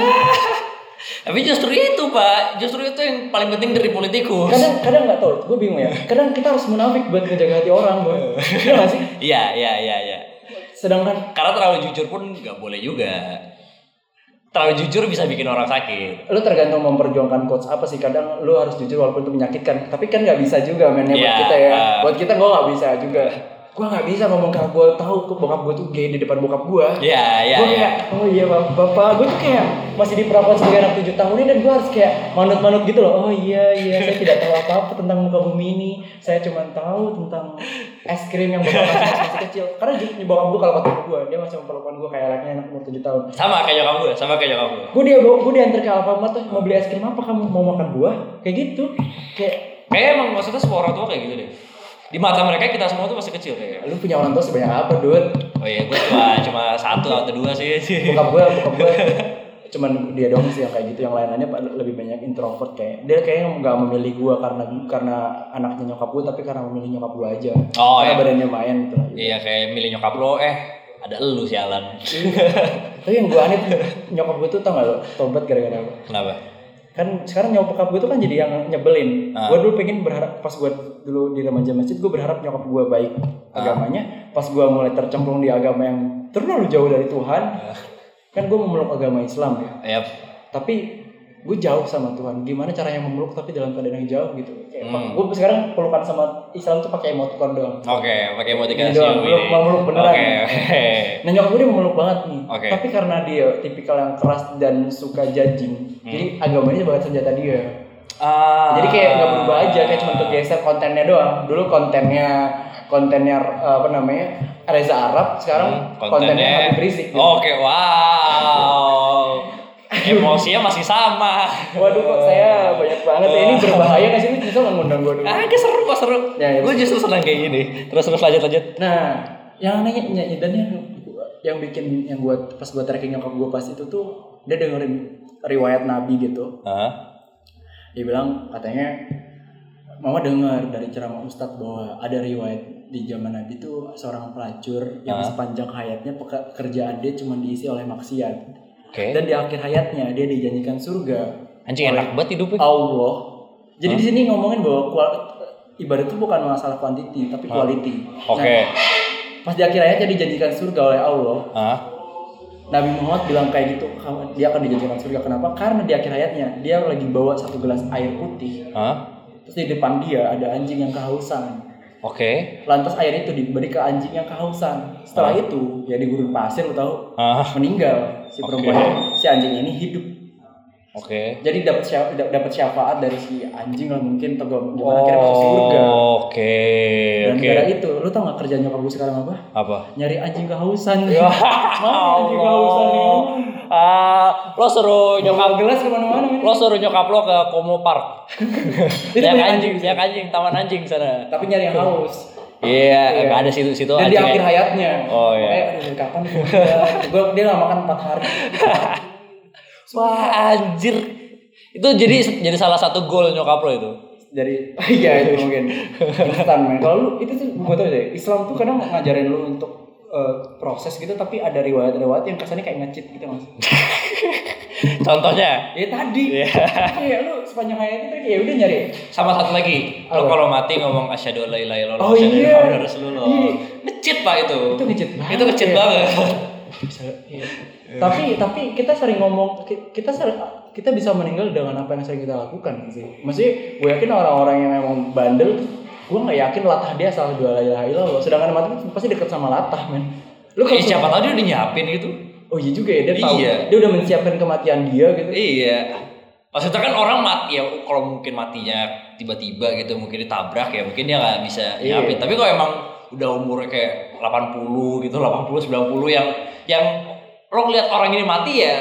Tapi justru itu pak, justru itu yang paling penting dari politikus. Kadang kadang nggak tau, gue bingung ya. Kadang kita harus munafik buat ngejaga hati orang, Bro. Iya gak sih? Iya iya iya iya. Sedangkan Karena terlalu jujur pun nggak boleh juga. Terlalu jujur bisa bikin orang sakit. lu tergantung memperjuangkan quotes apa sih kadang lu harus jujur walaupun itu menyakitkan tapi kan nggak bisa juga men ya buat kita ya ah. buat kita gua nggak bisa juga gua nggak bisa ngomong kalau gua tahu kok bokap gua tuh gay di depan bokap gua. Iya iya gua iya. kayak oh iya bapak, bapak gua tuh kayak masih diperlakukan sebagai anak tujuh tahun ini dan gua harus kayak manut-manut gitu loh. Oh iya iya saya tidak tahu apa-apa tentang muka bumi ini. Saya cuma tahu tentang es krim yang bapak kasih masih kecil. Karena juga bokap gua kalau ketemu gua dia masih memperlakukan gua kayak layaknya anak umur tujuh tahun. Sama kayak nyokap gue, sama kayak nyokap gue. gue dia gue diantar ke Alfamart tuh mau beli es krim apa? Kamu mau makan buah? Kayak gitu. Kayak Kayak emang maksudnya semua orang tua kayak gitu deh. Di mata mereka kita semua tuh masih kecil kayak. lu punya orang tua sebanyak apa dude Oh iya, gue cuma cuma satu atau dua sih. bokap gue bokap gue (laughs) cuman dia doang sih yang kayak gitu yang lain-lainnya lebih banyak introvert kayak dia kayaknya nggak memilih gue karena karena anaknya nyokap gue tapi karena memilih nyokap gue aja Oh karena iya. badannya main gitu lah. Iya kayak milih nyokap lo, eh ada elu sialan. (laughs) tapi yang gue aneh tuh, nyokap gue tuh tau gak lo tobat gara-gara apa Kenapa? kan sekarang nyokap gue tuh kan jadi yang nyebelin Ah. gue dulu pengen berharap pas gue dulu di remaja masjid gue berharap nyokap gue baik Ah. agamanya pas gue mulai tercemplung di agama yang terlalu jauh dari Tuhan Ah. kan gue memeluk agama Islam ya Yap. tapi gue jauh sama Tuhan gimana caranya memeluk tapi dalam keadaan yang jauh gitu kayak Hmm. gue sekarang pelukan sama Islam tuh pakai emoticon doang Oke, pakai Ini motivasi doang, belum memeluk beneran. Oke, oke. Nah nyokap gue dia memeluk banget nih. Oke. Tapi karena dia tipikal yang keras dan suka judging, Hmm. jadi agamanya sebagai senjata dia. Ah. Jadi kayak nggak berubah aja, kayak cuma kegeser kontennya doang. Dulu kontennya kontennya eh, apa namanya Reza Arab, sekarang Hmm, kontennya, Habib Rizik. gitu. Oke, wow. Emosinya masih sama. Waduh kok saya banyak banget ya ini (laughs) berbahaya nggak sih? Lu justru ngundang gue dulu. Ah, gak seru kok seru. Ya, ya, gue justru senang kayak gini. Terus terus lanjut lanjut. Nah, yang anehnya nyanyi dan yang yang bikin yang buat pas gue tracking nyokap gue pas itu tuh dia dengerin riwayat Nabi gitu. Hah? Dia bilang katanya Mama dengar dari ceramah Ustadz bahwa ada riwayat di zaman Nabi itu seorang pelacur yang Ah. sepanjang hayatnya pekerjaan dia cuma diisi oleh maksiat. Oke. Dan di akhir hayatnya dia dijanjikan surga Anjing enak banget hidupnya. Allah. Jadi di sini ngomongin bahwa kual- ibadah itu bukan masalah quantity tapi quality. Oke. Nah, pas di akhir hayatnya dijanjikan surga oleh Allah, Hah? Nabi Muhammad bilang kayak gitu, "Kamu- dia akan dijanjikan surga. Kenapa? Karena di akhir hayatnya dia lagi bawa satu gelas air putih. Hah? Terus di depan dia ada anjing yang kehausan. Oke. Lantas air itu diberi ke anjing yang kehausan. Setelah itu ya di gurun pasir lo tahu Hah? meninggal si perempuan ini. si anjing ini hidup. Oke. Jadi dapat sya- dapat syafaat dari si anjing lah mungkin atau gimana akhirnya masuk surga. Oke. Dan Oke. gara itu, lu tau gak kerjaan nyokap gue sekarang apa? Apa? Nyari anjing kehausan. (laughs) Ya (laughs) Mana anjing kehausan nih? Ah, lo suruh nyokap gelas ke mana-mana lo suruh nyokap lo ke Komo Park. (laughs) Itu ya banyak anjing, anjing. ya anjing, taman anjing sana. Tapi nyari yang haus. Iya, Iya. ada situ-situ Dan di akhir ya. hayatnya. Oh, iya. Makanya, aduh, kapan gue dia gak makan 4 hari. Wah, anjir. Itu jadi jadi salah satu goal nyokap lo itu. Dari (laughs) iya itu mungkin instan men. Kalau lu itu tuh gue tau deh, Islam tuh kadang ngajarin lu untuk eh, proses gitu tapi ada riwayat-riwayat yang kesannya kayak ngecit gitu mas. (laughs) Contohnya Ya tadi. Iya. Kayak lu sepanjang hayatnya tuh kayak udah nyari sama satu lagi, lo kalau mati ngomong asyhadu alla ilaha illallah Oh, iya. anna muhammadar rasulullah. Iya. Ngecit Pak itu. Itu ngecit banget. Itu ngecit ya. banget. Iya. Tapi tapi kita sering ngomong ki- kita sering, kita bisa meninggal dengan apa yang sering kita lakukan sih maksudnya gue yakin orang-orang yang emang bandel gue nggak yakin latah dia salah dua la ilaha illallah sedangkan mati pasti deket sama latah men lu Eh, kalau siapa tahu dia udah nyiapin gitu. oh iya juga ya dia tahu Iya. dia udah menyiapkan kematian dia gitu Iya. Maksudnya kan orang mati ya kalau mungkin matinya tiba-tiba gitu mungkin ditabrak ya mungkin dia nggak bisa Iya. nyiapin. Tapi kalau emang udah umurnya kayak 80 gitu, 80 90 yang yang lo ngeliat orang ini mati ya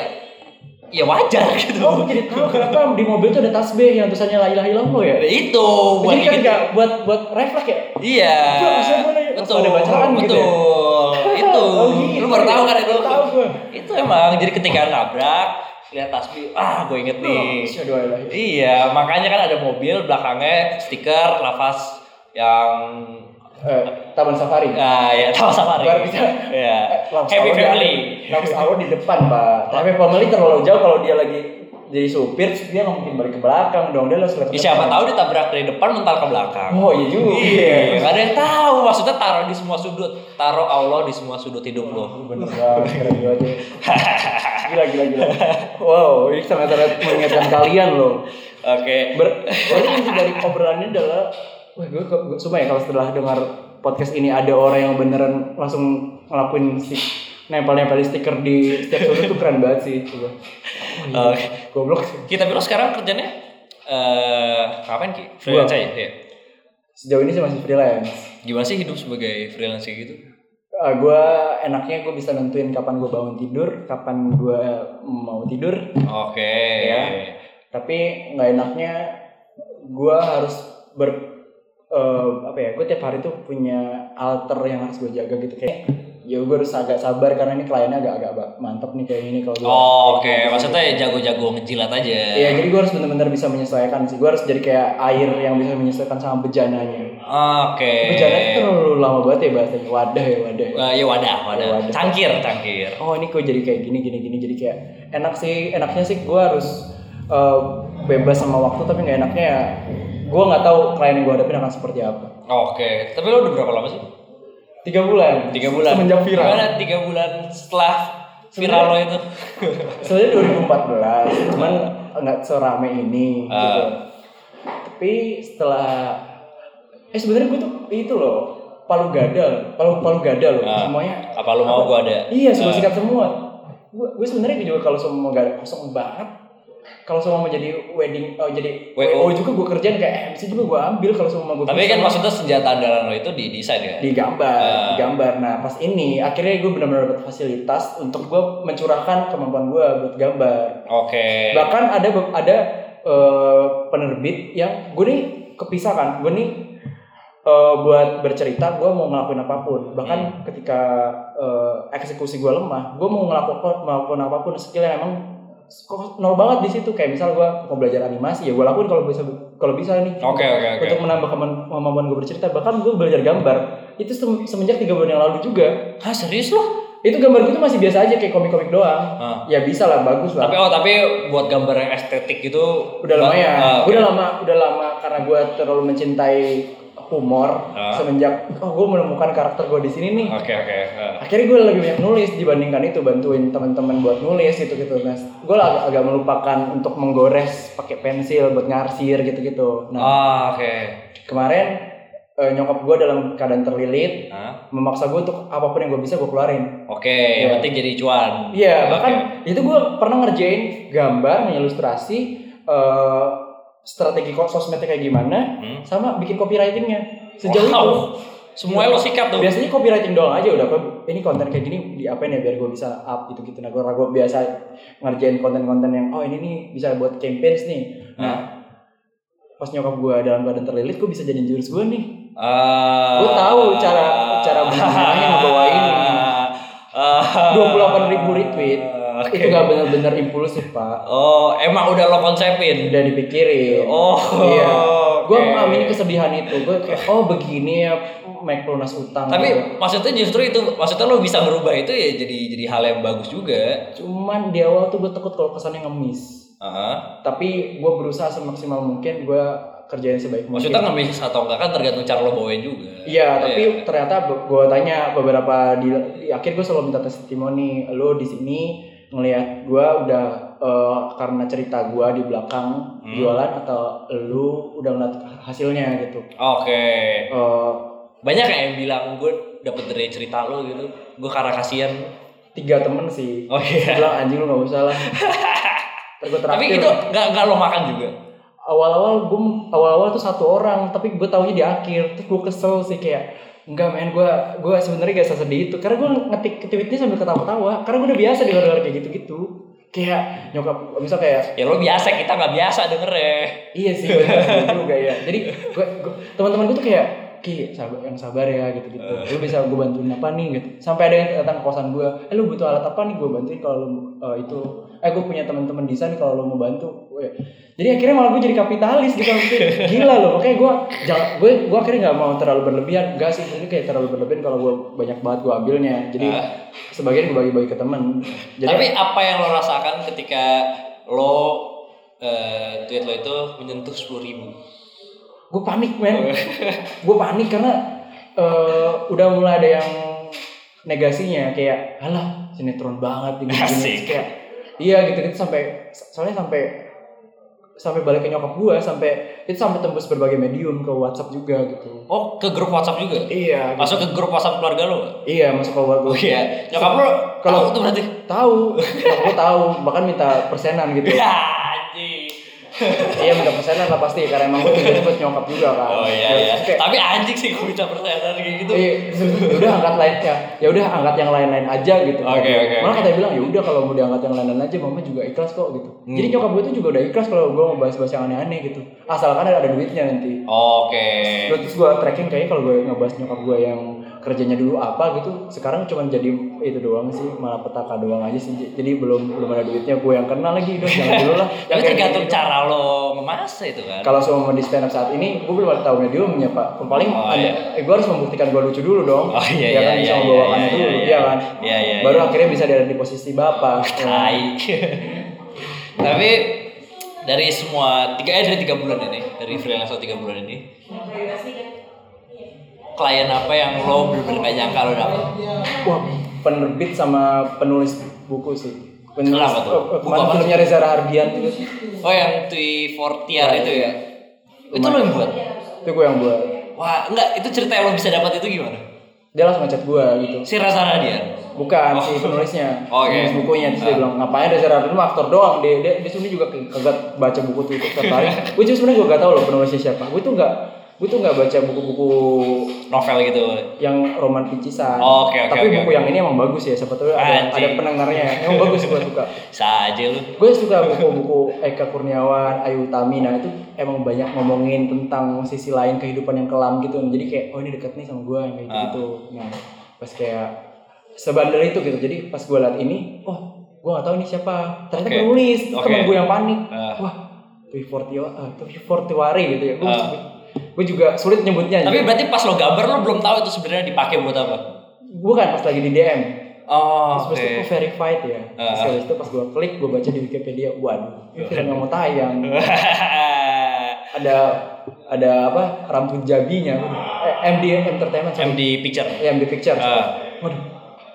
ya wajar (laughs) gitu. oh jadi tahu kenapa di mobil tuh ada tasbih yang tulisannya la ilaha illallah ya Itu buat jadi kan gitu. nggak buat buat refleks ya Iya. Ya? Betul. Ada bacaan gitu ya? betul. (laughs) Itu. Oh, gitu Lu baru tahu kan itu? Tahu gue. Itu emang jadi ketika nabrak lihat tasbih, ah gue inget nih. Ilaha Iya, makanya kan ada mobil belakangnya stiker lafaz yang Eh, Taman Safari. ah ya tahu safari. Baru bisa. Iya. Lamps Happy family. Lamps hour di depan, Pak. Tapi family terlalu jauh kalau dia lagi jadi supir, dia nggak mungkin balik ke belakang dong. Dia harus lihat Ya, siapa tahu ditabrak dari depan mental ke belakang. Oh iya juga. Iya, nggak ada yang tahu. Maksudnya taruh di semua sudut, taruh Allah di semua sudut hidup lo. Bener banget. Gila, gila, gila. Wow, ini sangat-sangat mengingatkan kalian loh. Oke. Ber Jadi inti dari obrolannya adalah Wah gue, gue sumpah ya kalau setelah dengar podcast ini ada orang yang beneran langsung ngelakuin si nempel-nempel stiker di setiap sudut tuh keren banget sih coba. Oh, Oke. Goblok sih. Kita bilang sekarang kerjanya eh ngapain Ki? Freelance aja ya. Sejauh ini sih masih freelance. Gimana sih hidup sebagai freelance gitu? Uh, gue enaknya gue bisa nentuin kapan gue bangun tidur, kapan gue mau tidur. Oke. Ya. Tapi nggak enaknya gue harus ber eh, apa ya? Gue tiap hari tuh punya alter yang harus gue jaga gitu kayak. Ya gue harus agak sabar karena ini kliennya agak-agak mantep nih kayak ini kalau gue. Oh, Oke, maksudnya ya jago-jago ngejilat aja. Iya, jadi gue harus benar-benar bisa menyesuaikan sih. Gue harus jadi kayak air yang bisa menyesuaikan sama bejananya. Oke. Bejana itu terlalu lama banget ya bahasanya. Wadah ya wadah. Eh, ya wadah, wadah. Ya, wadah. Cangkir, cangkir. oh ini kok jadi kayak gini gini gini jadi kayak enak sih enaknya sih gue harus eh, bebas sama waktu tapi nggak enaknya ya gue nggak tahu klien yang gue hadapin akan seperti apa Oke, tapi lo udah berapa lama sih? tiga bulan Tiga bulan. semenjak viral Gimana tiga bulan setelah viral lo itu? sebenarnya 2014 cuman nggak serame ini Ah. gitu tapi setelah eh sebenarnya gue tuh itu loh palu gada palu palu gada loh Ah. semuanya Apa lo mau gua ada? iya Ah. sikat semua gue gue sebenarnya juga kalau semua gak kosong banget kalau semua mau jadi wedding oh jadi WO. WO juga gue kerjain kayak MC juga gue ambil kalau semua gue Tapi kan maksudnya senjata andalan lo itu di desain ya? di gambar, Ah. di gambar. Nah pas ini akhirnya gue benar-benar dapat fasilitas untuk gue mencurahkan kemampuan gue buat gambar. Oke. Bahkan ada ada eh, penerbit yang gue nih kepisah kan, gue nih eh, buat bercerita gue mau ngelakuin apa pun. Bahkan Hmm. ketika eh, eksekusi gue lemah, gue mau ngelakuin melakukan apa pun skill yang emang nol banget di situ. Kayak misal gue mau belajar animasi ya gue lakuin kalau bisa kalau bisa nih Oke oke oke. untuk menambah kemampuan gue bercerita bahkan gue belajar gambar itu sem- semenjak tiga bulan yang lalu juga Hah serius lo? itu gambar gue tuh masih biasa aja kayak komik-komik doang Ah. ya bisa lah bagus lah Tapi oh tapi buat gambar yang estetik itu udah lumayan Ah, Gua udah lama udah lama karena gue terlalu mencintai humor Ah. semenjak oh gue menemukan karakter gue di sini nih Oke oke. ah. akhirnya gue lebih banyak nulis dibandingkan itu bantuin teman-teman buat nulis gitu gitu nah gue agak, agak melupakan untuk menggores pakai pensil buat ngarsir gitu gitu nah Ah, oke. kemarin eh, nyokap gue dalam keadaan terlilit Hah? memaksa gue untuk apa pun yang gue bisa gue keluarin. Oke, yang Iya. penting jadi cuan. Iya, Oke. bahkan itu gue pernah ngerjain gambar, mengilustrasi eh, strategi sosmednya kayak gimana, Hmm. sama bikin copywritingnya. Sejauh Wow. itu. Semuanya lo sikat tuh. Biasanya copywriting doang aja udah. "Kok Ini konten kayak gini diapain ya biar gue bisa up gitu gitu. Nah gue gue biasa ngerjain konten-konten yang oh ini nih bisa buat campaigns nih. Nah pas nyokap gue dalam keadaan terlilit, gue bisa jadi jurus gue nih. Ah. Gua tahu cara- cara bagaimana ngebawa ini. Ah. 28.000 retweet. Oke. Itu gak bener-bener impulsif pak. Oh, emang udah lo konsepin. Udah dipikirin. Oh. Iya. Gue oke. mengalami kesedihan itu. Gue kayak oh begini ya make utang. Tapi maksudnya justru itu, maksudnya lo bisa merubah itu ya jadi jadi hal yang bagus juga. cuman di awal tuh gue takut kalau kesannya ngemis. Heeh. Tapi gue berusaha semaksimal mungkin gue kerjain sebaik mungkin. Maksudnya ngemis atau enggak kan tergantung cara lo bawain juga. Iya, tapi ternyata gue tanya beberapa di, di akhir gue selalu minta testimoni. Lo di sini ngelihat gue udah eh, karena cerita gue di belakang Hmm. jualan atau lu udah ngeliat hasilnya gitu. Oke. Eh, Banyak kayak yang bilang gue dapet dari cerita lo gitu. Gue karena kasihan. tiga temen sih. Oh iya. bilang anjing lu gak usah lah. (laughs) Tapi itu nggak nggak lo makan juga. awal-awal gue awal-awal tuh satu orang tapi gue taunya di akhir terus gue kesel sih kayak enggak men gue gue sebenarnya gak sesedih itu. Karena gue ngetik tweetnya sambil ketawa-tawa. Karena gue udah biasa dengar-dengar kayak gitu-gitu. Kayak nyokap misal kayak Ya lo biasa, kita nggak biasa denger ya. iya sih bener juga ya. Jadi gue, gue teman-teman gue tuh kayak ki sabar yang sabar ya gitu gitu lu bisa gue bantuin apa nih? Gitu. Sampai ada yang datang ke kosan gue eh lu butuh alat apa nih? Gue bantuin kalau lu eh, itu. Eh gue punya teman-teman desain kalau lu mau bantu. Gue jadi akhirnya malah gue jadi kapitalis gitu gila loh makanya gue jangan gue gue akhirnya nggak mau terlalu berlebihan. Enggak sih ini kayak terlalu berlebihan kalau gue banyak banget gue ambilnya. Jadi Ah. sebagian gue bagi-bagi ke temen. Jadi Tapi apa yang lo rasakan ketika lo eh, tweet lo itu menyentuh sepuluh ribu? Gue panik men (laughs) gue panik karena eh, udah mulai ada yang negasinya kayak alah sinetron banget ini kayak iya gitu gitu sampai soalnya sampai sampai balik ke nyokap gue sampai itu sampai tembus berbagai medium ke WhatsApp juga gitu Oh ke grup WhatsApp juga? iya gitu. Masuk ke grup WhatsApp keluarga lo? iya masuk ke WhatsApp Oh iya. Nyokap lo Kalau- itu berarti? tahu gue tahu bahkan minta persenan gitu Ya. Iya minta persenan lah pasti karena emang gue tujuannya buat nyokap juga kan Oh iya Ya, iya. kayak, Tapi anjing sih gue minta persenan kayak gitu. Iya, ya udah angkat lain ya. Ya udah angkat yang lain-lain aja gitu. Oke, oke, Malah oke. katanya bilang ya udah kalau mau diangkat yang lain-lain aja mama juga ikhlas kok gitu. Hmm. Jadi nyokap gue tuh juga udah ikhlas kalau gue mau bahas-bahas yang aneh-aneh gitu. Asalkan ada, ada duitnya nanti. Oke. Terus gue tracking kayaknya kalau gue ngebahas nyokap gue yang kerjanya dulu apa gitu sekarang cuma jadi itu doang sih malah petaka doang aja sih jadi belum belum ada duitnya gue yang kenal lagi dong jangan dulu lah Tapi (laughs) Yang kayak tergantung gitu. cara lo ngemas itu kan. kalau semua di stand up saat ini gue belum ada tahu mediumnya pak paling Oh, ada iya. eh, gue harus membuktikan gue lucu dulu dong Oh iya ya iya kan iya bisa iya membawakannya iya, dulu iya, iya kan Iya iya. baru iya. akhirnya bisa ada di posisi bapak (laughs) Ya. Tai. (laughs) Tapi dari semua tiga eh dari tiga bulan ini dari freelance lo tiga bulan ini klien apa yang lo bener-bener gak nyangka lo dapet? wah penerbit sama penulis buku sih penulis Kenapa tuh? oh, oh, Buku apa filmnya Reza Rahardian itu Oh yang Twi Fortier itu ya? Itu lo yang buat? itu gue yang buat Wah enggak itu cerita yang lo bisa dapat itu gimana? dia langsung ngechat gue gitu Si Reza Radian. bukan si penulisnya (laughs) Oh, Oke. penulis bukunya terus dia Ah. bilang ngapain Reza Radian mah aktor doang dia dia, dia sini juga kagak baca buku tuh itu tertarik (laughs) gue juga sebenarnya gue gak tahu loh penulisnya siapa gue tuh nggak gue tuh nggak baca buku-buku Novel gitu. yang roman picisan Oh, oke, oke, tapi oke, buku oke. yang ini emang bagus ya siapa tahu ada, ada pendengarnya emang bagus gue suka (laughs) Saja lu. gue suka buku-buku Eka Kurniawan, Ayu Utami, nah itu emang banyak ngomongin tentang sisi lain kehidupan yang kelam gitu, jadi kayak oh ini deket nih sama gue yang kayak gitu, nah pas kayak sebandel itu gitu, jadi pas gue liat ini, oh gue gak tahu ini siapa, ternyata Oke. penulis, Oke. temen gue yang panik, Ah. wah Twi uh, Twi Fortiwari gitu ya, gue Ah. Gue juga sulit nyebutnya, Tapi berarti pas lo gambar lo belum tahu itu sebenarnya dipakai buat apa? bukan pas lagi di DM, Oh, terus pas itu verified ya, terus Ah. habis itu pas gue klik, gue baca di Wikipedia, waduh, ini film yang mau tayang, (laughs) ada ada apa rambut jabinya eh, MD Entertainment sorry. MD Picture. Eh, MD Pictures Ah. waduh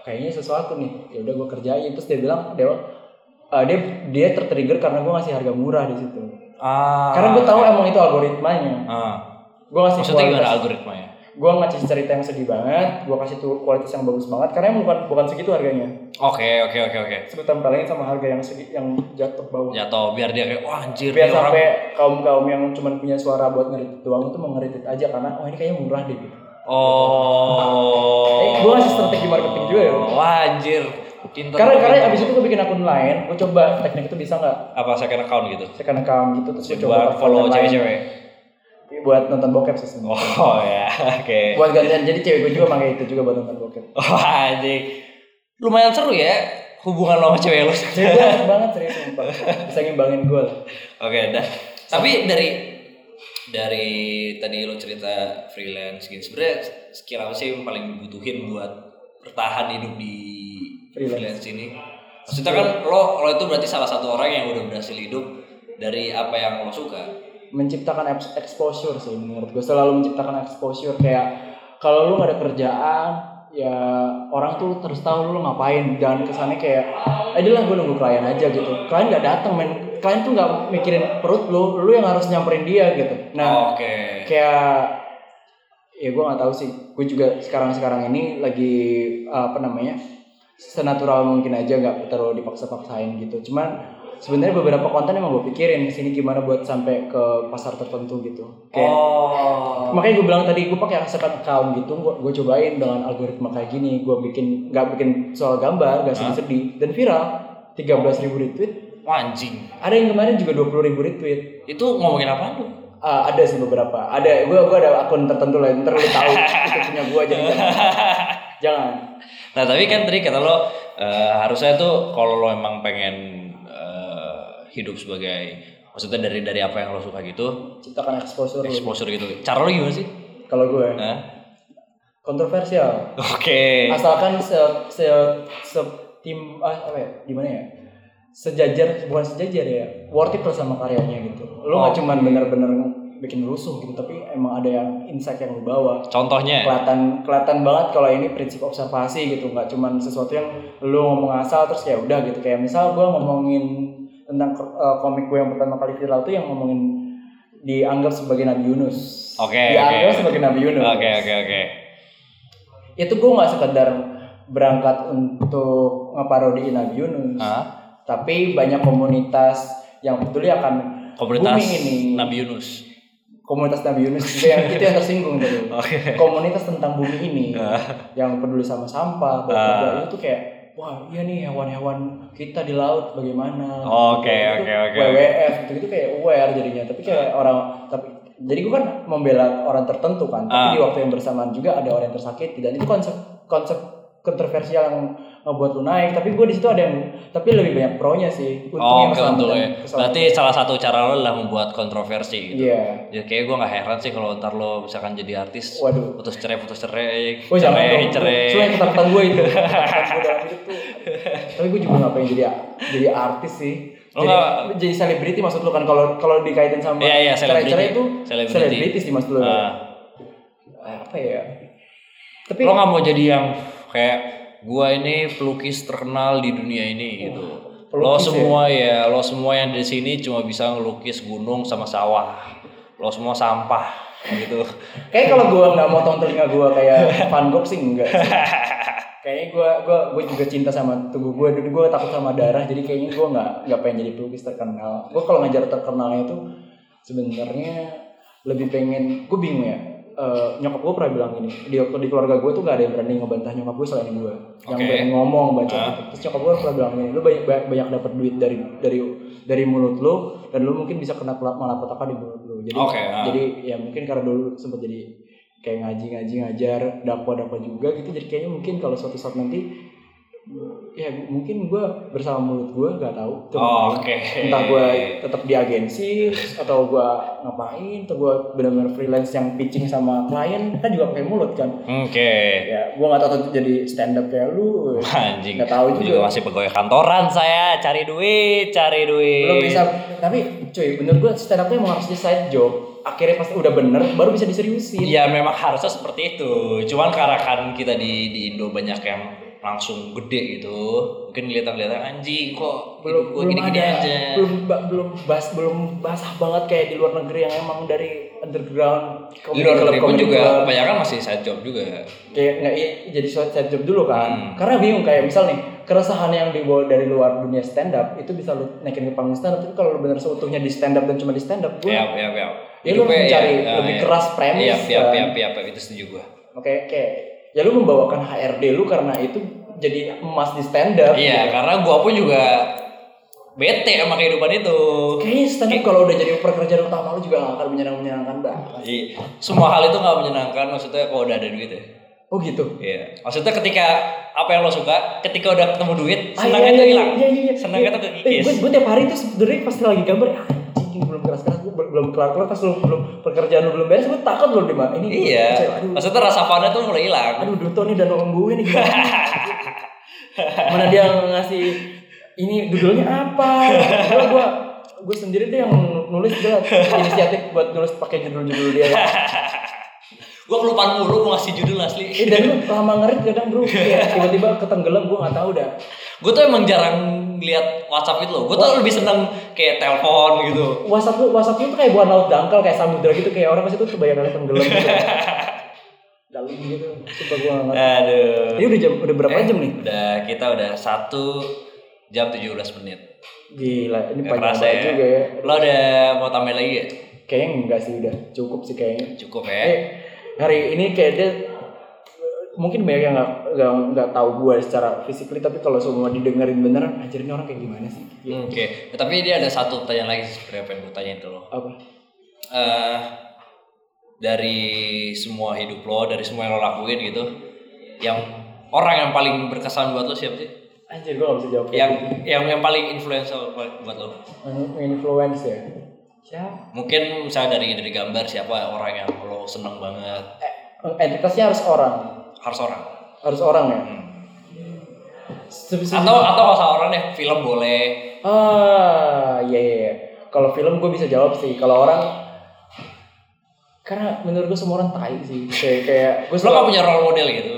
kayaknya sesuatu nih ya udah gue kerjain terus dia bilang dia eh, dia dia tertrigger karena gue ngasih harga murah di situ Ah. karena gue tahu emang itu algoritmanya Ah. Gue ngasih Maksudnya gimana algoritmanya? gue ngasih cerita yang sedih banget gue kasih tuh kualitas yang bagus banget karena emang bukan bukan segitu harganya Oke, oke, oke, oke. terus gue tempelin sama harga yang segi, yang jatuh bawah Jatuh biar dia kayak wah anjir biar orang. sampai kaum kaum yang cuma punya suara buat ngeritik doang itu mau ngeritik aja karena oh ini kayaknya murah deh gitu. Oh. Eh, gua ngasih strategi marketing juga ya. Wah anjir. Pinter. Karena karena pinter. abis itu gue bikin akun lain, gue coba teknik itu bisa nggak? apa second account gitu? Second account gitu terus gue coba follow cewek-cewek. Buat nonton bokep sih sebenarnya. Oh ya, oke. Buat gantian jadi cewek gue juga pakai itu juga buat nonton bokep. (laughs) Oh anjing. Lumayan seru ya hubungan lo sama cewek lo. Cewek gue banget serius sumpah. Bisa ngimbangin gue. Oke, dah. Tapi dari dari tadi lo cerita freelance gitu, sebenarnya skill apa sih yang paling dibutuhin buat bertahan hidup di Freelance. freelance, ini? Maksudnya kan lo lo itu berarti salah satu orang yang udah berhasil hidup dari apa yang lo suka. Menciptakan ex- exposure sih menurut gue selalu menciptakan exposure kayak kalau lu gak ada kerjaan ya orang tuh terus tahu lu ngapain. Jangan kesannya kayak aja lah gue nunggu klien aja gitu. Klien gak datang men. Klien tuh nggak mikirin perut lu lu yang harus nyamperin dia gitu. Nah Oke. kayak ya gue nggak tahu sih. Gue juga sekarang sekarang ini lagi apa namanya senatural mungkin aja nggak terlalu dipaksa-paksain gitu. Cuman sebenarnya beberapa konten emang gue pikirin sini gimana buat sampai ke pasar tertentu gitu kayak Oh. makanya gue bilang tadi gue pakai second account gitu gue gue cobain dengan algoritma kayak gini gue bikin nggak bikin soal gambar gak sedih-sedih dan viral 13.000 ribu retweet anjing. ada yang kemarin juga 20.000 ribu retweet Itu ngomongin apa lu? Ah, ada sih beberapa. Ada, gue gue ada akun tertentu lah. Ntar lu tahu itu punya gue jadi jangan. (laughs) jangan. Nah tapi kan tadi kata lo eh, harusnya tuh kalau lo emang pengen hidup sebagai maksudnya dari dari apa yang lo suka gitu Ciptakan exposure. exposure gitu. Cara lo gimana sih? Kalau gue Hah? kontroversial. Oke. Asalkan se se, se tim ah, apa ya? Gimana ya? Sejajar bukan sejajar ya. Worth it sama karyanya gitu. Nggak Oh. cuman bener-bener bikin rusuh gitu, tapi emang ada yang insight yang lu bawa. Contohnya? kelihatan kelihatan banget kalau ini prinsip observasi gitu nggak cuman sesuatu yang lu ngomong asal terus kayak udah gitu kayak misal gue ngomongin tentang uh, komik gue yang pertama kali viral tuh yang ngomongin dianggap sebagai Nabi Yunus Oke, dianggap oke. sebagai Nabi Yunus Oke oke oke. itu gue nggak sekedar berangkat untuk ngeparodiin Nabi Yunus Hah? tapi banyak komunitas yang peduli akan Komunitas ini Nabi Yunus. komunitas Nabi Yunus itu yang itu yang tersinggung tadi (laughs) Oke. komunitas tentang bumi ini yang peduli sama sampah bla. itu tuh kayak wah iya nih hewan-hewan kita di laut bagaimana? Oke, Itu oke, oke. WWF gitu gitu kayak aware jadinya. Tapi kayak orang tapi jadi gue kan membela orang tertentu kan. Tapi Ah. di waktu yang bersamaan juga ada orang yang tersakiti. Dan itu konsep konsep kontroversial yang ngebuat lu naik tapi gue di situ ada yang tapi lebih banyak pro nya sih Oh, untungnya oke keselamatan- betul ya. Berarti salah satu cara lo adalah membuat kontroversi gitu. iya. Ya kayak gue gak heran sih kalau ntar lo misalkan jadi artis waduh. putus cerai putus cerai Oh cerai dong, cerai. Yang ketakutan gue itu. (laughs) Tapi gue juga gak pengen jadi jadi artis sih. Lo jadi, nggak- jadi selebriti maksud lu kan? Kalau kalau dikaitin sama Iya, iya, cerai-cerai itu Selebriti. sih maksud lu Ah. apa ya? Tapi lo nggak mau jadi yang kayak gua ini pelukis terkenal di dunia ini gitu lo pelukis semua ya? lo semua yang di sini cuma bisa ngelukis gunung sama sawah lo semua sampah gitu. (laughs) Kayak kalau gue nggak motong telinga gue kayak Van Gogh sih enggak. sih. (laughs) Kayaknya gue gua gue juga cinta sama tubuh gue, dan gue takut sama darah, jadi kayaknya gue nggak nggak pengen jadi pelukis terkenal. Gue kalau ngajar terkenalnya tuh sebenarnya lebih pengen, gue bingung ya. Eh, nyokap gue pernah bilang gini, di, di keluarga gue tuh gak ada yang berani ngebantah nyokap gue selain gue, yang Oke. berani ngomong baca gitu. Terus nyokap gue pernah bilang gini, lu banyak banyak, banyak dapat duit dari dari dari mulut lu dan lu mungkin bisa kena malapetaka di mulut lu. Jadi Oke, ah. jadi ya mungkin karena dulu sempat jadi kayak ngaji-ngaji ngajar dakwah-dakwah juga gitu jadi kayaknya mungkin kalau suatu saat nanti ya mungkin gue bersama mulut gue gak tahu tuh Oh. Oke. entah gue tetap di agensi atau gue ngapain atau gue benar-benar freelance yang pitching sama klien kan juga pakai mulut kan Oke. ya gue nggak tahu jadi stand up kayak lu Anjing. Nggak tahu juga. juga masih pegawai kantoran saya, cari duit, cari duit. belum bisa tapi cuy bener gue stand upnya emang harus di side job akhirnya pasti udah bener baru bisa diseriusin Ya memang harusnya seperti itu. Cuman karena kan kita di di Indo banyak yang langsung gede gitu. Mungkin kelihatan-kelihatan anjing kok belum gua belum gini-gini ada aja. belum ba- belum bas belum basah banget kayak di luar negeri yang emang dari underground Di luar negeri pun juga kebanyakan masih side job juga. kayak nggak iya, jadi side job dulu kan Hmm. karena bingung kayak misal nih keresahan yang dibawa dari luar dunia stand up itu bisa lu naikin ke panggung stand up tapi kalau lu bener seutuhnya di stand up dan cuma di stand up gue Ya, ya, ya. ya lu mencari ya, lebih ya. keras premis iya, kan. iya, iya, iya, itu setuju gua. oke kayak ya lu membawakan HRD lu karena itu jadi emas di stand up Iya, gitu. karena gua pun juga bete sama kehidupan itu. kayaknya stand up kalau udah jadi pekerjaan utama lu juga gak akan menyenang menyenangkan banget Iya. Semua hal itu nggak menyenangkan maksudnya kalau udah ada duit ya. oh gitu Iya. Maksudnya ketika apa yang lo suka, ketika udah ketemu duit, Ah, senangnya iya, tuh iya, hilang. Iya, iya, iya. Senangnya tuh Eh, kekikis. gue, gue tiap hari tuh sebenarnya pasti lagi gambar, ah, anjing belum keras-keras, gue belum belum kelar-kelar, pas lu belum pekerjaan lu belum beres, gue takut belum di Ini Iya. Aduh, Maksudnya rasa funnya tuh mulai hilang. aduh Duto nih dan orang gue nih? Mana dia ngasih ini judulnya apa? Gue gue gue sendiri tuh yang nulis gue inisiatif buat nulis pakai judul-judul dia. Gua kelupaan mulu mau ngasih judul asli. Eh dan lu lama ngerit kadang bro, kayak tiba-tiba ketenggelam gue nggak tahu dah. gue tuh emang jarang lihat WhatsApp itu loh. Gue tuh lebih seneng kayak telepon gitu. WhatsApp lu, WhatsApp tuh kayak buah laut dangkal kayak samudra gitu kayak orang pasti tuh kebanyakan tenggelam gitu. (laughs) Dalam gitu, sumpah gue nggak. Aduh. Ini udah jam udah berapa Eh, jam nih? Udah kita udah satu jam 17 menit. Gila, ini Gak panjang ya. juga ya. Lo ada mau tambah lagi ya? Kayaknya enggak sih udah cukup sih kayaknya. Cukup Eh, ya. Hari ini kayak dia mungkin banyak yang nggak nggak nggak tahu gue secara physically tapi kalau semua didengerin beneran anjir ini orang kayak gimana sih? Hmm, Oke, tapi dia ada satu pertanyaan lagi sebenarnya pengen gue tanyain ke lo. Apa? Eh, dari semua hidup lo, dari semua yang lo lakuin gitu, yang orang yang paling berkesan buat lo siapa sih? Anjir gue gak bisa jawab. Yang yang yang paling influential buat lo? influence ya. Siapa? Mungkin misalnya dari dari gambar siapa orang yang lo seneng banget? Eh, entitasnya harus orang, Harus orang. harus orang ya. Hmm. Se- se- Atau atau usah orang deh, film boleh. Ah, iya iya. iya. Kalau film gue bisa jawab sih. Kalau orang karena menurut gue semua orang tai sih. Kayak kayak gue Lo gak punya role model gitu?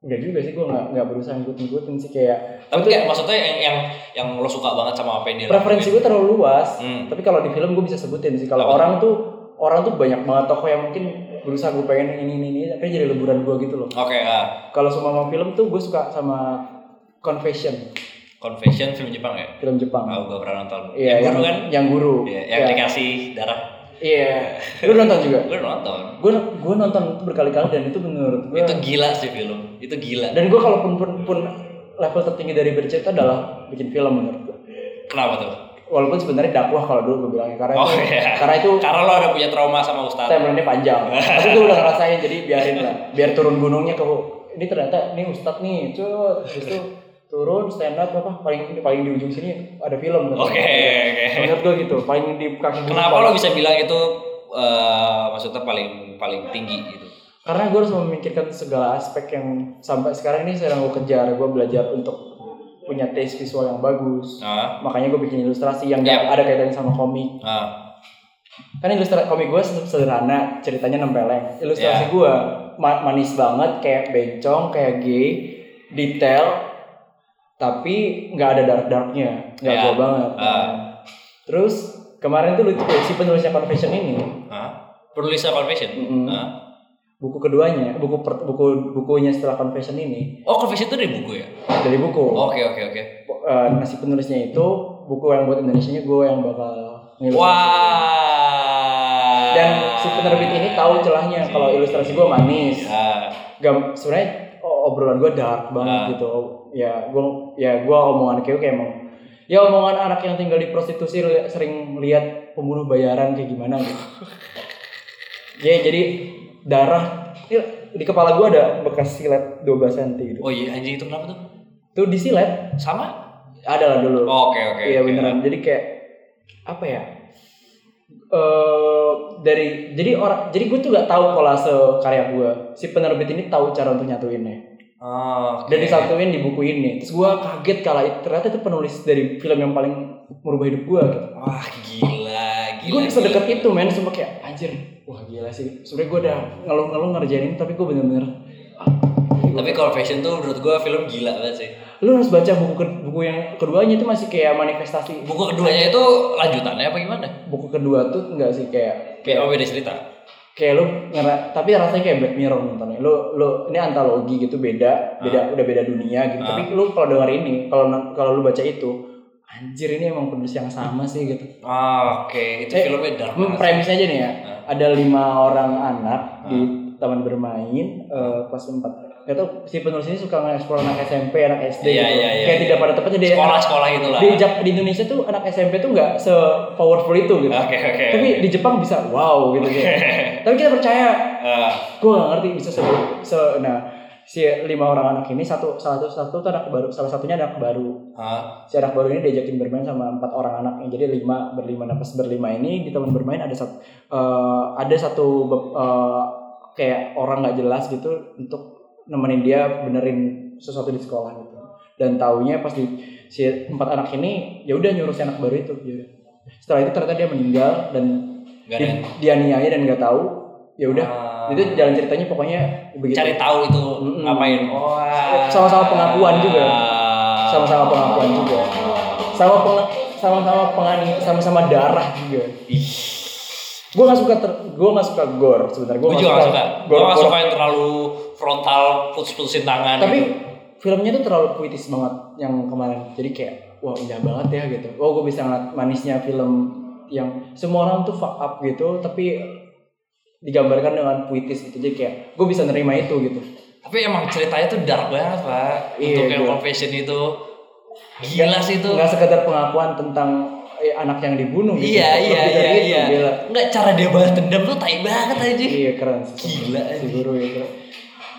Enggak juga sih gue nggak nggak berusaha ngikut-ngikutin sih kayak Tapi kayak maksudnya yang yang yang lo suka banget sama apa yang dia preferensi gue terlalu luas. Hmm. Tapi kalau di film gue bisa sebutin sih. Kalau orang tuh orang tuh banyak banget tokoh yang mungkin berusaha gue pengen ini ini ini tapi jadi leburan gue gitu loh. Oke, ah. Kalau sama sama film tuh gue suka sama Confession Confession film Jepang ya? film Jepang. Oh, gue pernah nonton. Iya, yang yang, guru kan? yang guru. Iya, yang Iya. dikasih darah. Iya. (laughs) Lu nonton juga? Gue nonton. Gue gue nonton itu berkali-kali dan itu menurut gue Itu gila sih film. Itu gila. dan gue kalau pun, pun pun level tertinggi dari bercerita adalah bikin film menurut gue. Kenapa tuh? Walaupun sebenarnya dakwah kalau dulu gue bilangnya karena Oh itu iya. karena itu Karena lo ada punya trauma sama Ustadz. timeline-nya panjang. (laughs) Tapi gue udah ngerasain jadi biarin lah. Biar turun gunungnya ke ini ternyata ini ustadz nih. Terus itu turun stand up apa paling paling di ujung sini ada film. Oke, oke. Menurut gue gitu, paling di kaki. Kenapa lo bisa bilang itu eh, maksudnya paling paling tinggi gitu? Karena gue harus memikirkan segala aspek yang sampai sekarang ini sedang gue kejar. Gue belajar untuk punya taste visual yang bagus. Nah, Makanya gue bikin ilustrasi yang Yap. nggak ada kaitannya sama komik. nah, kan ilustrasi komik gue sederhana ceritanya nempeleng ilustrasi Ya. gue ma- manis banget kayak bencong kayak gay detail tapi nggak ada dark darknya nggak Ya. gua banget Ah. terus kemarin tuh lucu si penulisnya confession ini Hah? Penulisnya confession? Mm-mm. Hah? Buku keduanya buku per- buku bukunya setelah confession ini Oh, confession itu dari buku ya? dari buku Oke, oke, oke. Eh, nah si penulisnya itu buku yang buat Indonesia nya gue yang bakal ngilustrasi. Wah. dan si penerbit ini tahu celahnya kalau ilustrasi gue manis Ya. gam sebenarnya o- obrolan gue dark banget Ah. gitu ya gue ya gue omongan kayak kayak emang ya omongan anak yang tinggal di prostitusi sering lihat pembunuh bayaran kayak gimana gitu (laughs) ya jadi darah ya, di kepala gue ada bekas silet 12 cm gitu Oh iya, anjing itu kenapa tuh? tuh di silet Sama? ada lah dulu Oke, oke. iya oke. beneran jadi kayak apa ya eh dari jadi orang jadi gue tuh gak tahu kolase karya gue si penerbit ini tahu cara untuk nyatuinnya Oh, oke. dan disatuin di buku ini terus gue kaget kalau it- ternyata itu penulis dari film yang paling merubah hidup gue gitu Wah, gila, gila. gue sedekat gila. itu men sumpah kayak anjir wah gila sih sebenarnya gue udah ngeluh-ngeluh ngerjain ini tapi gue bener-bener ah, Tapi confession tuh menurut gua film gila banget sih. lu harus baca buku ke- buku yang keduanya itu masih kayak manifestasi Buku keduanya itu lanjutannya apa gimana? buku kedua tuh enggak sih kayak Kayak oh, beda cerita. kayak lu ngera tapi rasanya kayak Black Mirror nontonnya lu lu ini antologi gitu beda beda udah beda dunia gitu Ah. tapi lu kalau denger ini kalau kalau lu baca itu anjir ini emang penulis yang sama sih gitu Ah, oke. Itu Eh, filmnya dark premisnya aja nih ya ada lima orang anak di taman bermain eh, kelas 4 Gak tau si penulis ini suka nge-explore anak SMP, anak SD Iya, gitu. iya, iya, Kayak iya. tidak pada tempatnya dia Sekolah-sekolah itu lah. di, Jap- di Indonesia tuh anak SMP tuh nggak se powerful itu gitu. Oke, oke. Tapi di Jepang bisa wow gitu kayak. (laughs) Tapi kita percaya Ah, gue gak ngerti bisa se, se- nah si lima orang anak ini satu salah satu satu tuh anak baru salah satunya anak baru. Ah, si anak baru ini diajakin bermain sama empat orang anaknya. Jadi lima berlima pas berlima ini di taman bermain ada satu eh, ada satu eh, kayak orang nggak jelas gitu untuk nemenin dia benerin sesuatu di sekolah gitu. Dan taunya pas di si empat anak ini ya udah nyuruh si anak baru itu. Ya. setelah itu ternyata dia meninggal dan Gak ada yang di- dianiaya dan nggak tahu ya udah Ah. itu jalan ceritanya pokoknya begitu cari tahu itu Mm-mm. ngapain. Wah. Sama-sama pengakuan juga. sama-sama pengakuan juga sama peng- sama-sama pengani sama-sama darah juga Ih, gue nggak suka ter, gue nggak suka gore sebenarnya gue juga gak suka. Gue gak suka yang terlalu frontal, putus-putusin tangan. tapi gitu. filmnya tuh terlalu puitis banget yang kemarin jadi kayak wah indah banget ya gitu oh gue bisa ngeliat manisnya film yang semua orang tuh fuck up gitu tapi digambarkan dengan puitis gitu jadi kayak gue bisa nerima itu gitu Tapi emang ceritanya tuh dark banget pak. Iya, Untuk yang confession itu gila sih itu. nggak sekedar pengakuan tentang eh, anak yang dibunuh gitu Iya iya iya itu, iya. gila. Enggak cara dia balas dendam tuh tai banget aja. Iya keren sih. Gila, si guru itu.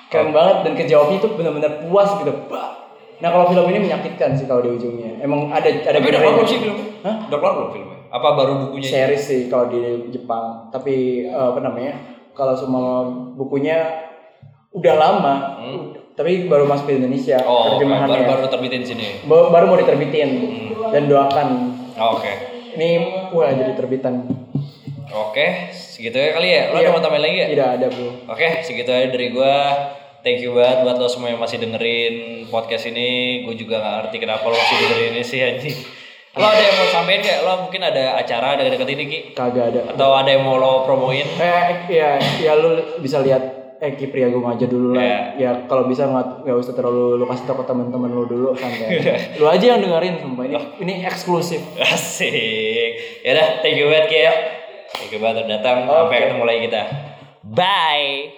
Keren banget dan kejawabnya tuh benar-benar puas gitu. Bah. Nah kalau film ini menyakitkan sih kalau di ujungnya. Emang ada ada Tapi udah keluar sih film? Hah? Udah keluar belum filmnya? Apa baru bukunya? series sih kalau di Jepang. Tapi eh, apa namanya? Kalau semua bukunya udah lama, Hmm. tapi baru masuk ke Indonesia Oh, terjemahannya. baru baru terbitin sini. Ba- baru mau diterbitin dan doakan Oh, Oke. ini wah jadi terbitan. Oke, segitu ya kali ya. Lo Iya. ada mau tambahin lagi ya? Tidak ada bro. Oke, segitu aja dari gua. Thank you banget buat lo semua yang masih dengerin podcast ini. Gue juga gak ngerti kenapa lo masih dengerin ini sih anjing. Lo ada yang mau sampein kayak lo mungkin ada acara deket-deket ini Ki? Kagak ada. Atau ada yang mau lo promoin? Eh, ya, ya lu bisa lihat Eki Priagung aja dulu lah. Iya. Ya kalau bisa nggak nggak usah terlalu lu kasih tau ke teman-teman lu dulu santai. (laughs) lu aja yang dengerin sumpah ini ini eksklusif. Asik. Ya udah, thank you banget Ki ya. Thank you banget udah datang. Sampai Oke. ketemu lagi kita. Bye.